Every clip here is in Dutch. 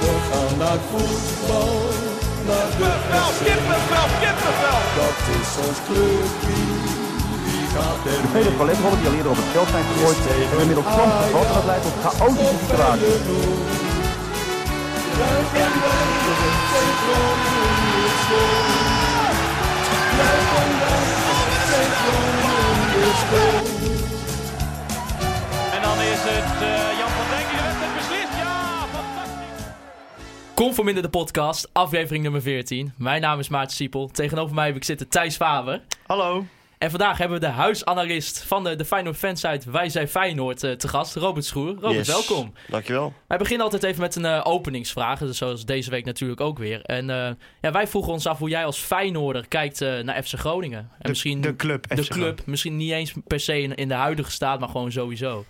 We gaan naar voetbal, naar de Kippenvel, kippenvel, kippenvel. Dat is ons clubje, De vele paletrollen die al eerder op het veld zijn gegooid, hebben inmiddels soms en dat leidt tot chaotische situaties. En dan is het eh, Jan Conforminder de podcast, aflevering nummer 14. Mijn naam is Maarten Siepel. Tegenover mij heb ik zitten Thijs Faber. Hallo. En vandaag hebben we de huisanalist van de, de Feyenoord fansite Wij zijn Feyenoord eh, te gast, Robert Schroer. Robert, Yes. welkom. Dankjewel. Wij beginnen altijd even met een eh, openingsvraag, dus zoals deze week natuurlijk ook weer. En eh, ja, wij vroegen ons af hoe jij als Feyenoorder kijkt naar FC Groningen. En De, misschien de club. de FC club, misschien niet eens per se in, in de huidige staat, maar gewoon sowieso.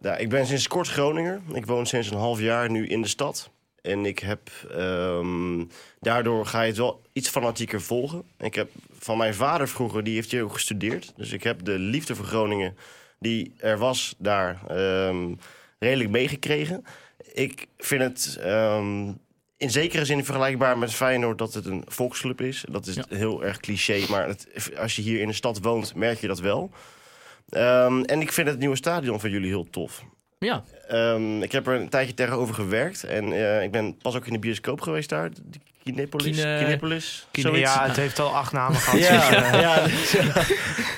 Ja, ik ben sinds kort Groninger. Ik woon sinds een half jaar nu in de stad. En ik heb ehm, daardoor ga je het wel iets fanatieker volgen. Ik heb van mijn vader vroeger, die heeft hier ook gestudeerd. Dus ik heb de liefde voor Groningen, die er was, daar ehm, redelijk meegekregen. Ik vind het ehm, in zekere zin vergelijkbaar met Feyenoord dat het een volksclub is. Dat is Ja. heel erg cliché, maar het, als je hier in de stad woont, merk je dat wel. En ik vind het nieuwe stadion van jullie heel tof. Ja, Ehm, ik heb er een tijdje tegenover gewerkt. En eh, ik ben pas ook in de bioscoop geweest daar. De Kinepolis. Kine- Kinepolis. Kine- zoiets. ja, het heeft al acht namen gehad. dus, Ja, eh, ja,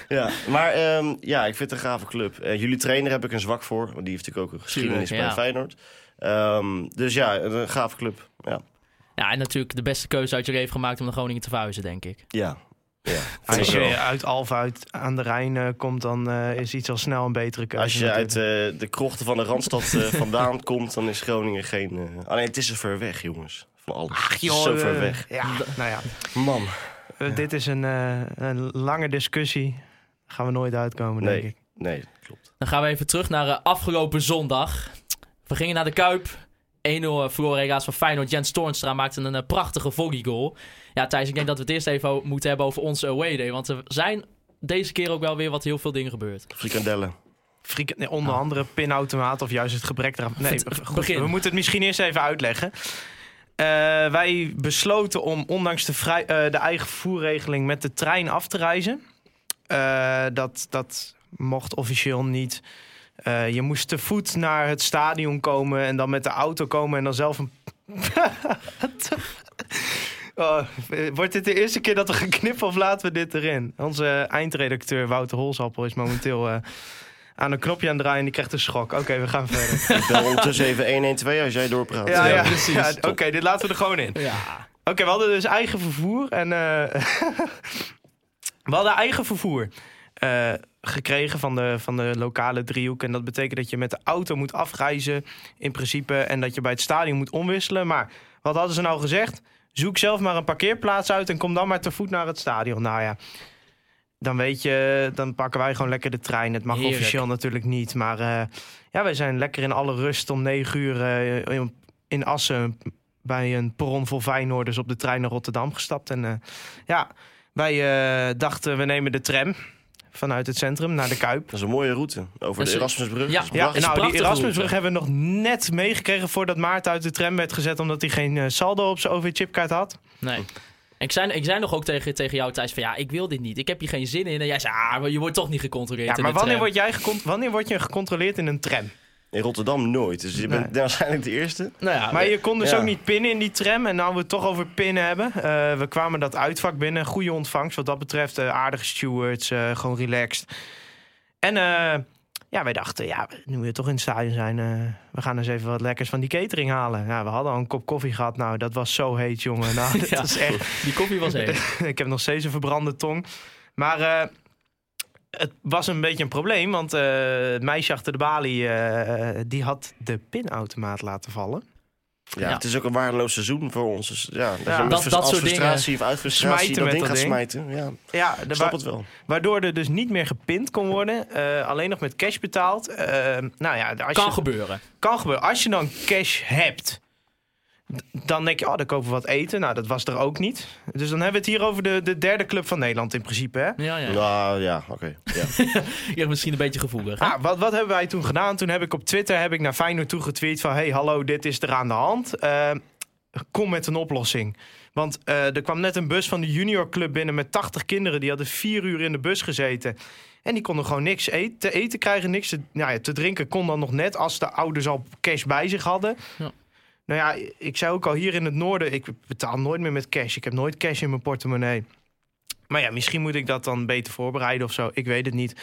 ja. Maar ehm, ja, ik vind het een gave club. Eh, jullie trainer heb ik een zwak voor. Want die heeft natuurlijk ook een geschiedenis Tuurlijk, bij ja. Feyenoord. Ehm, dus ja, een gave club. Ja. ja, en natuurlijk de beste keuze uit je leven gemaakt om naar Groningen te verhuizen, denk ik. Ja. Ja. Als wel. je uit Alphen uit aan de Rijn eh, komt, dan eh, is iets al snel een betere keuze. Als je uit eh, de krochten van de Randstad eh, vandaan komt, dan is Groningen geen... eh, Alleen het is er ver weg, jongens. Van alles. Ach, joh, zo ver weg. Ja, nou ja. Man. Dit is een, eh, een lange discussie. Daar gaan we nooit uitkomen, denk ik. nee, klopt. Dan gaan we even terug naar afgelopen zondag. We gingen naar de Kuip. 1-0 verloren helaas van Feyenoord. Jens Toornstra maakte een prachtige volleygoal. Ja, Thijs, ik denk dat we het eerst even moeten hebben over onze away day. Want er zijn deze keer ook wel weer wat heel veel dingen gebeurd. Frikandellen. Friek, nee, onder andere pinautomaat of juist het gebrek eraan. Nee, goed, begin. we moeten het misschien eerst even uitleggen. Eh, wij besloten om ondanks de, vrij, eh, de eigen vervoerregeling met de trein af te reizen. Eh, dat, dat mocht officieel niet. Eh, je moest te voet naar het stadion komen en dan met de auto komen en dan zelf een. Oh, wordt dit de eerste keer dat we gaan knippen of laten we dit erin? Onze eindredacteur Wouter Holsappel is momenteel eh, aan een knopje aan het draaien en die krijgt een schok. Oké, we gaan verder. Ik bel ondertussen even 112 als jij doorpraat. ja, ja, precies. ja, Oké, dit laten we er gewoon in. Ja. Oké, we hadden dus eigen vervoer. En eh, we hadden eigen vervoer eh, gekregen van de, van de lokale driehoek. En dat betekent dat je met de auto moet afreizen in principe. En dat je bij het stadion moet omwisselen. Maar wat hadden ze nou gezegd? Zoek zelf maar een parkeerplaats uit en kom dan maar te voet naar het stadion. Nou ja, dan weet je, dan pakken wij gewoon lekker de trein. Het mag Heerlijk. officieel natuurlijk niet. Maar eh, ja, wij zijn lekker in alle rust om negen uur eh, in, in Assen bij een perron vol Feyenoorders op de trein naar Rotterdam gestapt. En eh, ja, wij dachten we nemen de tram vanuit het centrum naar de Kuip. Dat is een mooie route. Over de Erasmusbrug. Ja, Ja, nou, die Erasmusbrug route. hebben we nog net meegekregen voordat Maarten uit de tram werd gezet, omdat hij geen eh, saldo op zijn OV-chipkaart had. Nee. Ik zei, ik zei nog ook tegen, tegen jou, Thijs, van ja, ik wil dit niet. Ik heb hier geen zin in. En jij zei, ah, maar je wordt toch niet gecontroleerd Ja, in maar wanneer tram. word, jij wanneer word je gecontroleerd in een tram? In Rotterdam nooit. Dus je bent Nee. waarschijnlijk de eerste. Nou ja, Maar je kon dus Ja. ook niet pinnen in die tram. En nou we het toch over pinnen hebben. eh, we kwamen dat uitvak binnen. Goede ontvangst wat dat betreft. eh, aardige stewards, eh, gewoon relaxed. En eh, ja, wij dachten, ja, nu we toch in het stadion zijn... eh, we gaan eens even wat lekkers van die catering halen. Ja, we hadden al een kop koffie gehad. Nou, dat was zo heet, jongen. Nou, dat Ja. is echt... die koffie was heet. ik heb nog steeds een verbrande tong. Maar eh, het was een beetje een probleem. Want eh, het meisje achter de balie... eh, die had de pinautomaat laten vallen. Ja, Ja. Het is ook een waardeloos seizoen voor ons. Dus ja, dat, Ja, dat- dat als soort frustratie of uit frustratie smijten dat met ding dat gaat ding. smijten. Ja, Ja, de snap wa- het wel. Waardoor er dus niet meer gepind kon worden. eh, alleen nog met cash betaald. Eh, nou ja, als Kan je, gebeuren. kan gebeuren. Als je dan cash hebt, dan denk je, oh, dan kopen we wat eten. Nou, dat was er ook niet. Dus dan hebben we het hier over de, de derde club van Nederland in principe. Hè? Ja, ja. Nou ja, oké. Ja. Ja, misschien een beetje gevoelig. hè? Ah, wat, wat hebben wij toen gedaan? Toen heb ik op Twitter heb ik naar Feyenoord toe getweet van... hey, hallo, dit is er aan de hand. Eh, kom met een oplossing. Want eh, er kwam net een bus van de juniorclub binnen met 80 kinderen. Die hadden vier uur in de bus gezeten. En die konden gewoon niks eten, te eten krijgen. Niks te, nou ja, te drinken kon dan nog net als de ouders al cash bij zich hadden. Ja. Nou ja, ik zei ook al hier in het noorden... ik betaal nooit meer met cash. Ik heb nooit cash in mijn portemonnee. Maar ja, misschien moet ik dat dan beter voorbereiden of zo. Ik weet het niet.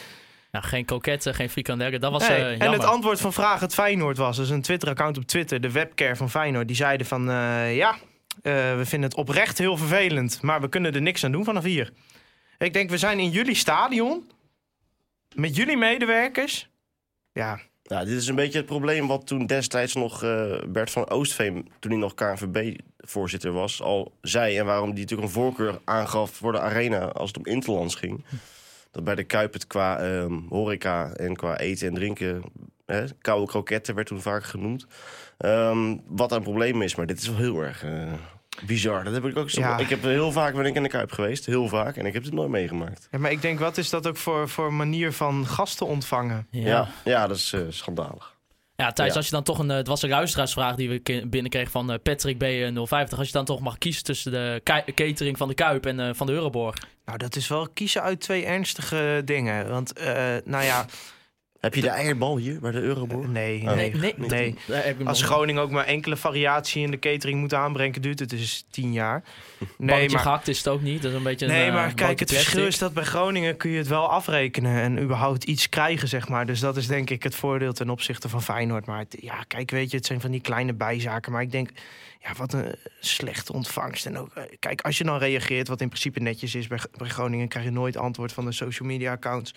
Nou, geen kroketten, geen frikandellen. Dat was Nee, eh en het antwoord van Vraag het Feyenoord was... dus een Twitter-account op Twitter, de webcare van Feyenoord... die zeiden van, eh, ja, eh, we vinden het oprecht heel vervelend... maar we kunnen er niks aan doen vanaf hier. Ik denk, we zijn in jullie stadion... met jullie medewerkers... Ja, Nou, dit is een beetje het probleem wat toen destijds nog eh, Bert van Oostveen, toen hij nog KNVB-voorzitter was, al zei. En waarom die natuurlijk een voorkeur aangaf voor de arena als het om Interlands ging. Dat bij de Kuip het qua ehm, horeca en qua eten en drinken, hè, koude kroketten werd toen vaak genoemd. Ehm, wat een probleem is, maar dit is wel heel erg eh, bizar. Dat heb ik ook zo. Ja. Ik heb heel vaak ben ik in de Kuip geweest, heel vaak, en ik heb het nooit meegemaakt. Ja, maar ik denk, wat is dat ook voor, voor manier van gasten ontvangen? Ja. Ja, ja, dat is eh, schandalig. Ja, Thijs, Ja. als je dan toch een... eh, Het was een luisteraarsvraag die we binnenkregen van eh, Patrick B050. Als je dan toch mag kiezen tussen de catering van de Kuip en eh, van de Euroborg. Nou, dat is wel kiezen uit twee ernstige dingen. Want, eh, nou ja, Heb je de eierbal hier bij de Euroborg? nee, Oh. nee, nee, nee. Ik Als Groningen ook maar enkele variatie in de catering moet aanbrengen, duurt het dus tien jaar. Nee, maar, gehakt is het ook niet. Dat is een beetje een, nee, eh, maar kijk, het verschil is dat bij Groningen kun je het wel afrekenen en überhaupt iets krijgen, zeg maar. Dus dat is denk ik het voordeel ten opzichte van Feyenoord. Maar het- ja, kijk, weet je, het zijn van die kleine bijzaken. Maar ik denk, ja, wat een slechte ontvangst. En ook, eh, kijk, als je dan reageert, wat in principe netjes is bij, bij Groningen, krijg je nooit antwoord van de social media accounts.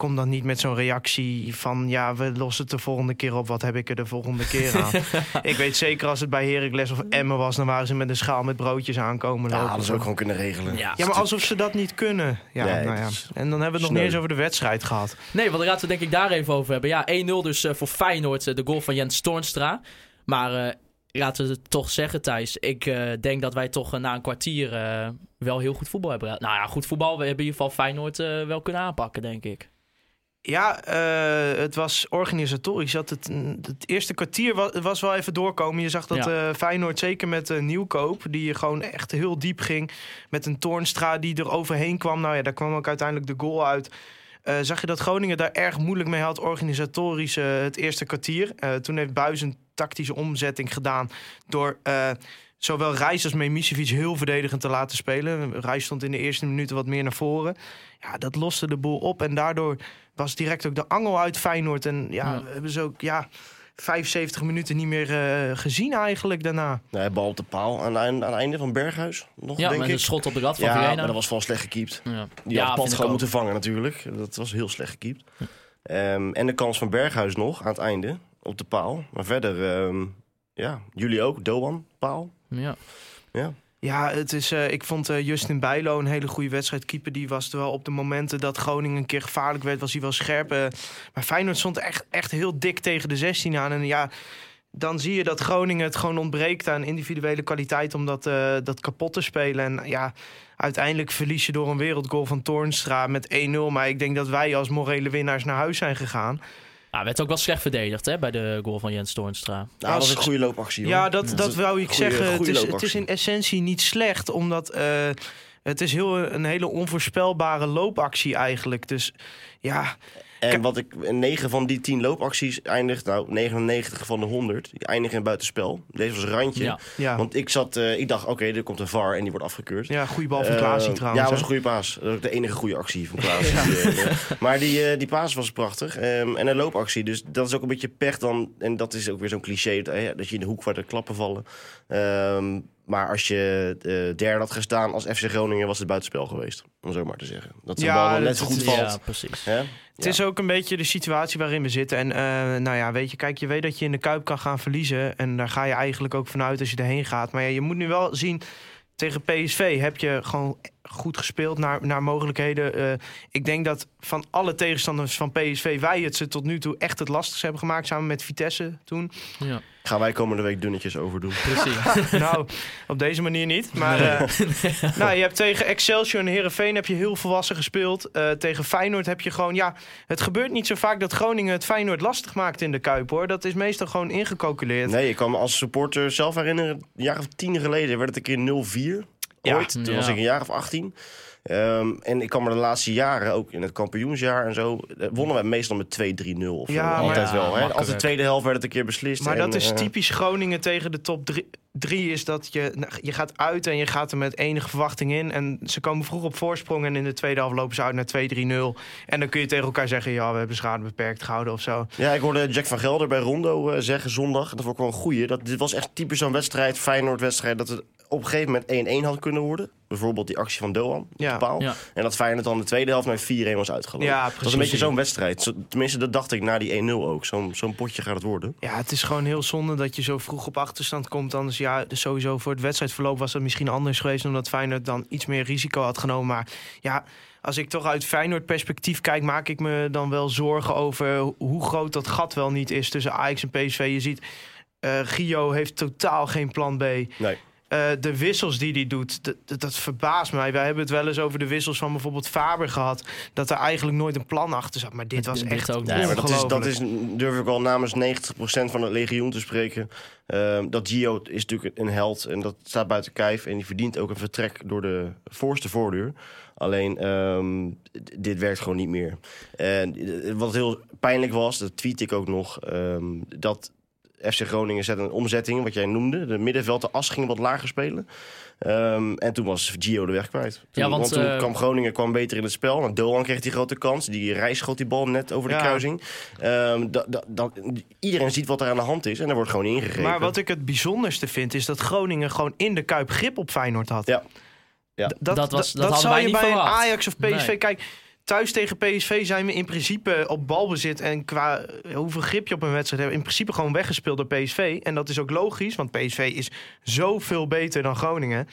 Kom dan niet met zo'n reactie van ja, we lossen het de volgende keer op. Wat heb ik er de volgende keer aan? ik weet zeker als het bij Heracles of Emmen was, dan waren ze met een schaal met broodjes aankomen. Ja, hadden ze ook gewoon kunnen regelen. Ja. Ja, maar alsof ze dat niet kunnen. Ja, Nee, nou ja. En dan hebben we het nog niet eens over de wedstrijd gehad. Nee, want daar laten we het denk ik daar even over hebben. Ja, 1-0 dus eh, voor Feyenoord, eh, de goal van Jens Toornstra. Maar eh, laten we het toch zeggen, Thijs. Ik eh, denk dat wij toch na een kwartier wel heel goed voetbal hebben. Nou ja, goed voetbal. We hebben in ieder geval Feyenoord wel kunnen aanpakken, denk ik. Ja, eh, het was organisatorisch. Dat het, het eerste kwartier was, was wel even doorkomen. Je zag dat Ja. eh, Feyenoord, zeker met eh, Nieuwkoop... die gewoon echt heel diep ging. Met een Toornstra die er overheen kwam. Nou ja, daar kwam ook uiteindelijk de goal uit. Zag je dat Groningen daar erg moeilijk mee had, organisatorisch, het eerste kwartier. Toen heeft Buis een tactische omzetting gedaan... door zowel Reis als Memisevic heel verdedigend te laten spelen. Reis stond in de eerste minuten wat meer naar voren. Ja, dat loste de boel op en daardoor was direct ook de angel uit Feyenoord. En ja, Ja. we hebben ze ook ja, 75 minuten niet meer eh, gezien eigenlijk daarna. Nee, bal op de paal aan, aan, aan het einde van Berghuis. Nog, Ja, denk met ik. een schot op de lat van ja, maar dat was wel slecht gekiept. Ja, Die ja had ik gewoon moeten vangen natuurlijk. Dat was heel slecht gekiept. Ehm, en de kans van Berghuis nog aan het einde op de paal. Maar verder, ehm, ja, jullie ook. Doan, paal. Ja. Ja. Ja, het is, eh, ik vond eh, Justin Bijlo een hele goede wedstrijdkeeper. Die was er wel op de momenten dat Groningen een keer gevaarlijk werd, was hij wel scherp. eh. maar Feyenoord stond echt, echt heel dik tegen de 16 aan. En ja, dan zie je dat Groningen het gewoon ontbreekt aan individuele kwaliteit om dat, eh, dat kapot te spelen. En ja, uiteindelijk verlies je door een wereldgoal van Toornstra met 1-0. Maar ik denk dat wij als morele winnaars naar huis zijn gegaan. Nou, werd ook wel slecht verdedigd hè, bij de goal van Jens Toornstra. Nou, dat was een goede loopactie. hoor. Ja, dat, dat wou ik Goeie- zeggen. Het is, het is in essentie niet slecht, omdat eh, het is heel, een hele onvoorspelbare loopactie eigenlijk. Dus ja, En wat ik, 9 van die 10 loopacties eindigt, nou 99 van de 100, die eindigen in buitenspel. Deze was een randje. Ja. ja, Want ik zat, eh, ik dacht, oké, er komt een VAR en die wordt afgekeurd. ja goede bal van Eh, Klaasie trouwens. Ja, dat was een goede paas. Dat was ook de enige goede actie van Klaas. Die, maar die, eh, die paas was prachtig. Ehm, en een loopactie. Dus dat is ook een beetje pech dan. En dat is ook weer zo'n cliché. Dat, dat je in de hoek waar de klappen vallen. Ehm, maar als je eh, derde had gestaan als FC Groningen, was het buitenspel geweest. Om zo maar te zeggen. Dat zo'n Ja, bal dan dat- net goed is- valt. Ja, precies. Het is ook een beetje de situatie waarin we zitten. En eh, nou ja, weet je, kijk, je weet dat je in de Kuip kan gaan verliezen. En daar ga je eigenlijk ook vanuit als je erheen gaat. Maar ja, je moet nu wel zien, tegen PSV heb je gewoon goed gespeeld naar, naar mogelijkheden. Eh, ik denk dat van alle tegenstanders van PSV... wij het ze tot nu toe echt het lastigste hebben gemaakt... samen met Vitesse toen. Ja, Gaan wij komende week dunnetjes overdoen. precies. nou, op deze manier niet. Maar eh, nou, je hebt tegen Excelsior en Herenveen heb je heel volwassen gespeeld. Eh, tegen Feyenoord heb je gewoon... Ja, het gebeurt niet zo vaak dat Groningen het Feyenoord lastig maakt in de Kuip, hoor. Dat is meestal gewoon ingecalculeerd. Nee, ik kan me als supporter zelf herinneren... een jaar of tien geleden werd het een keer 0-4. Ja. Ooit. Toen Ja. was ik een jaar of 18. Ehm, en ik kan me de laatste jaren, ook in het kampioensjaar en zo... eh, wonnen wij meestal met 2-3-0 of zo. Ja, Altijd Ja, wel. Hè? Als de tweede helft werd het een keer beslist. Maar en, dat is eh, typisch Groningen tegen de top drie, drie is dat je, nou, je gaat uit en je gaat er met enige verwachting in. En ze komen vroeg op voorsprong en in de tweede helft lopen ze uit naar 2-3-0. En dan kun je tegen elkaar zeggen, ja, we hebben schade beperkt gehouden of zo. Ja, ik hoorde Jack van Gelder bij Rondo eh, zeggen zondag. Dat vond ik wel een goeie. Dat, dit was echt typisch zo'n wedstrijd, Feyenoord-wedstrijd... dat het op een gegeven moment 1-1 had kunnen worden. Bijvoorbeeld die actie van Doan op Ja. de paal. Ja. En dat Feyenoord dan de tweede helft met 4-1 was uitgelopen. Ja, dat was een beetje zo'n wedstrijd. Tenminste, dat dacht ik na die 1-0 ook. Zo'n zo'n potje gaat het worden. Ja, het is gewoon heel zonde dat je zo vroeg op achterstand komt. Anders ja, dus sowieso voor het wedstrijdverloop was het misschien anders geweest... omdat Feyenoord dan iets meer risico had genomen. Maar ja, als ik toch uit Feyenoord perspectief kijk... maak ik me dan wel zorgen over hoe groot dat gat wel niet is tussen Ajax en PSV. Je ziet, eh Gio heeft totaal geen plan B. Nee. Eh, de wissels die hij doet, dat, dat, dat verbaast mij. Wij hebben het wel eens over de wissels van bijvoorbeeld Faber gehad. Dat er eigenlijk nooit een plan achter zat. Maar dit was Dit echt ook niet. Ja, maar dat is, dat is, durf ik wel namens 90% van het legioen te spreken. Ehm, dat Gio is natuurlijk een held en dat staat buiten kijf. En die verdient ook een vertrek door de voorste voordeur. Alleen, ehm, dit werkt gewoon niet meer. En eh, wat heel pijnlijk was, dat tweet ik ook nog... ehm, dat FC Groningen zet een omzetting, wat jij noemde. De middenveld, de as ging wat lager spelen. Ehm, en toen was Gio de weg kwijt. Toen, Ja, want, toen eh, kwam Groningen kwam beter in het spel. Want Doan kreeg die grote kans. Die reis schoot die bal net over de Ja. kruising. Ehm, dat, dat, dat, iedereen ziet wat er aan de hand is. En er wordt gewoon ingegrepen. Maar wat ik het bijzonderste vind, is dat Groningen gewoon in de Kuip grip op Feyenoord had. Ja. Ja. Dat, Dat was- dat hadden zou wij je niet bij een verwacht. Ajax of PSV. Nee. Kijk, thuis tegen PSV zijn we in principe op balbezit. En qua eh, hoeveel grip je op een wedstrijd hebt, in principe gewoon weggespeeld door PSV. En dat is ook logisch, want PSV is zoveel beter dan Groningen.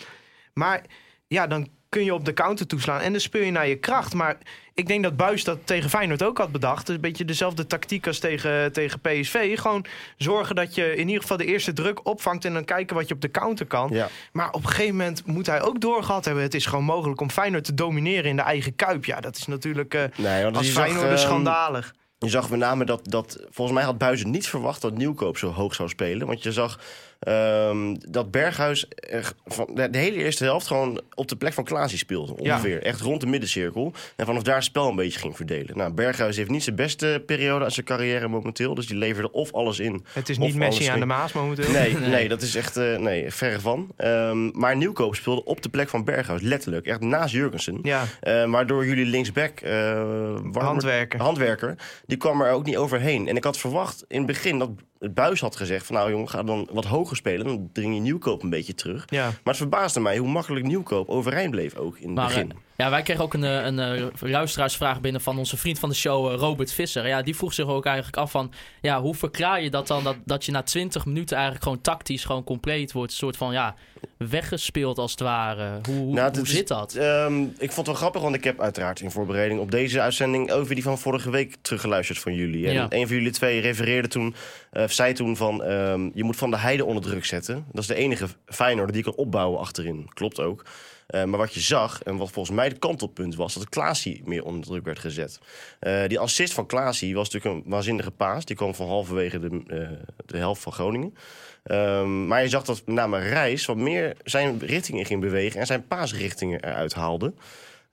Maar ja, dan kun je op de counter toeslaan en dan speel je naar je kracht. Maar ik denk dat Buis dat tegen Feyenoord ook had bedacht. Een beetje dezelfde tactiek als tegen, tegen PSV. Gewoon zorgen dat je in ieder geval de eerste druk opvangt... en dan kijken wat je op de counter kan. Ja. Maar op een gegeven moment moet hij ook doorgehad hebben. Het is gewoon mogelijk om Feyenoord te domineren in de eigen Kuip. Ja, dat is natuurlijk eh Nee, want als Feyenoord ehm, schandalig. Je zag met name dat, dat volgens mij had Buizen niet verwacht dat Nieuwkoop zo hoog zou spelen. Want je zag ehm, dat Berghuis er van de, hele eerste helft gewoon op de plek van Klaasie speelde. Ongeveer. Echt rond de middencirkel. En vanaf daar het spel een beetje ging verdelen. Nou, Berghuis heeft niet zijn beste periode uit zijn carrière momenteel. Dus die leverde of alles in. Het is niet Messi aan de Maas momenteel. Nee, nee, dat is echt eh, nee, verre van. Ehm, maar Nieuwkoop speelde op de plek van Berghuis. Letterlijk. Echt naast Jurgensen. Ja, Eh, waardoor jullie linksback, Warmer- handwerker. handwerker, die kwam er ook niet overheen. En ik had verwacht in het begin dat het Buis had gezegd... van nou jongen, ga dan wat hoger spelen. Dan dring je Nieuwkoop een beetje terug. Ja. Maar het verbaasde mij hoe makkelijk Nieuwkoop overeind bleef ook in het Maar, begin. Ja, wij kregen ook een, eh, een, eh, luisteraarsvraag binnen van onze vriend van de show, eh, Robert Visser. Ja, die vroeg zich ook eigenlijk af van, ja, hoe verklaar je dat dan dat, dat je na 20 minuten eigenlijk gewoon tactisch gewoon compleet wordt, een soort van, ja, weggespeeld als het ware. Hoe, hoe, Nou, hoe zit dat? Ehm, ik vond het wel grappig, want ik heb uiteraard in voorbereiding op deze uitzending over die van vorige week teruggeluisterd van jullie. En Ja. een van jullie twee refereerde toen, of zei toen van, ehm, je moet Van de Heide onder druk zetten. Dat is de enige Feyenoord die kan opbouwen achterin. Klopt ook. Eh, maar wat je zag, en wat volgens mij de kantelpunt was, dat Klaasie meer onder druk werd gezet. Eh, die assist van Klaasie was natuurlijk een waanzinnige paas. Die kwam van halverwege de, eh, de helft van Groningen. Ehm, maar je zag dat met name Reis wat meer zijn richting in ging bewegen en zijn paasrichtingen eruit haalde.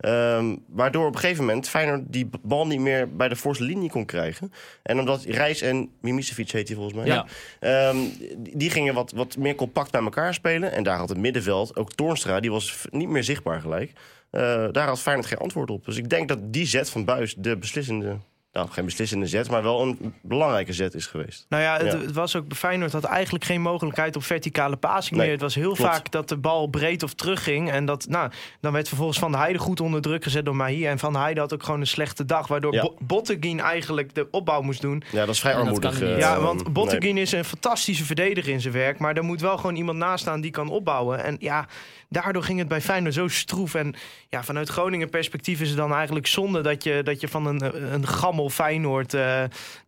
Ehm, waardoor op een gegeven moment Feyenoord die bal niet meer bij de voorste linie kon krijgen. En omdat Reis en Mimicevic heet hij volgens mij. Ja. Ehm, die gingen wat, wat meer compact bij elkaar spelen. En daar had het middenveld, ook Toornstra, die was niet meer zichtbaar gelijk. Eh, daar had Feyenoord geen antwoord op. Dus ik denk dat die zet van Buis de beslissende... Nou, geen beslissende zet, maar wel een belangrijke zet is geweest. Nou ja, het, Ja. het was ook Feyenoord had eigenlijk geen mogelijkheid op verticale passing Nee, meer. Het was heel klopt. vaak dat de bal breed of terugging. En dat, nou, dan werd vervolgens Van der Heijden goed onder druk gezet door Mahi. En Van der Heijden had ook gewoon een slechte dag. Waardoor Ja. Bo- Botteguin eigenlijk de opbouw moest doen. Ja, dat is vrij dat armoedig. niet. eh, Ja, want nee. Botteguin is een fantastische verdediger in zijn werk. Maar er moet wel gewoon iemand naast staan die kan opbouwen. En ja, daardoor ging het bij Feyenoord zo stroef. En ja, vanuit Groningen perspectief is het dan eigenlijk zonde dat je, dat je van een, een gammel Feyenoord eh,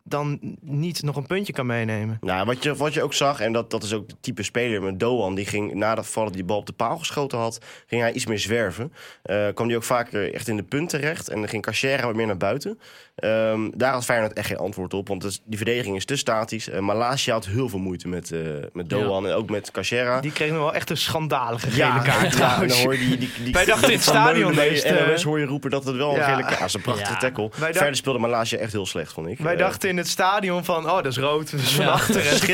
dan niet nog een puntje kan meenemen. Nou, wat je, wat je ook zag, en dat, dat is ook de type speler met Doan, die ging nadat Vallen die bal op de paal geschoten had, ging hij iets meer zwerven. Eh kwam hij ook vaker echt in de punt terecht en dan ging Cachera wat meer naar buiten. Ehm, daar had Feyenoord echt geen antwoord op, want het is- die verdediging is te statisch. Uh, Malasia had heel veel moeite met, met Doan en ook met Cachera. Die kregen wel echt een schandalige gele ja, kaart ja, en trouwens. dan hoor je die, die, die Wij dachten in het van stadion bij eh, NOS hoor je roepen dat het wel een Ja. gele kaart is. Een prachtige tackle. Verder speelde Malasia echt heel slecht, vond ik. Wij Eh, dachten in het stadion van, oh, dat is rood. Dus van Ja. achter. En toen keek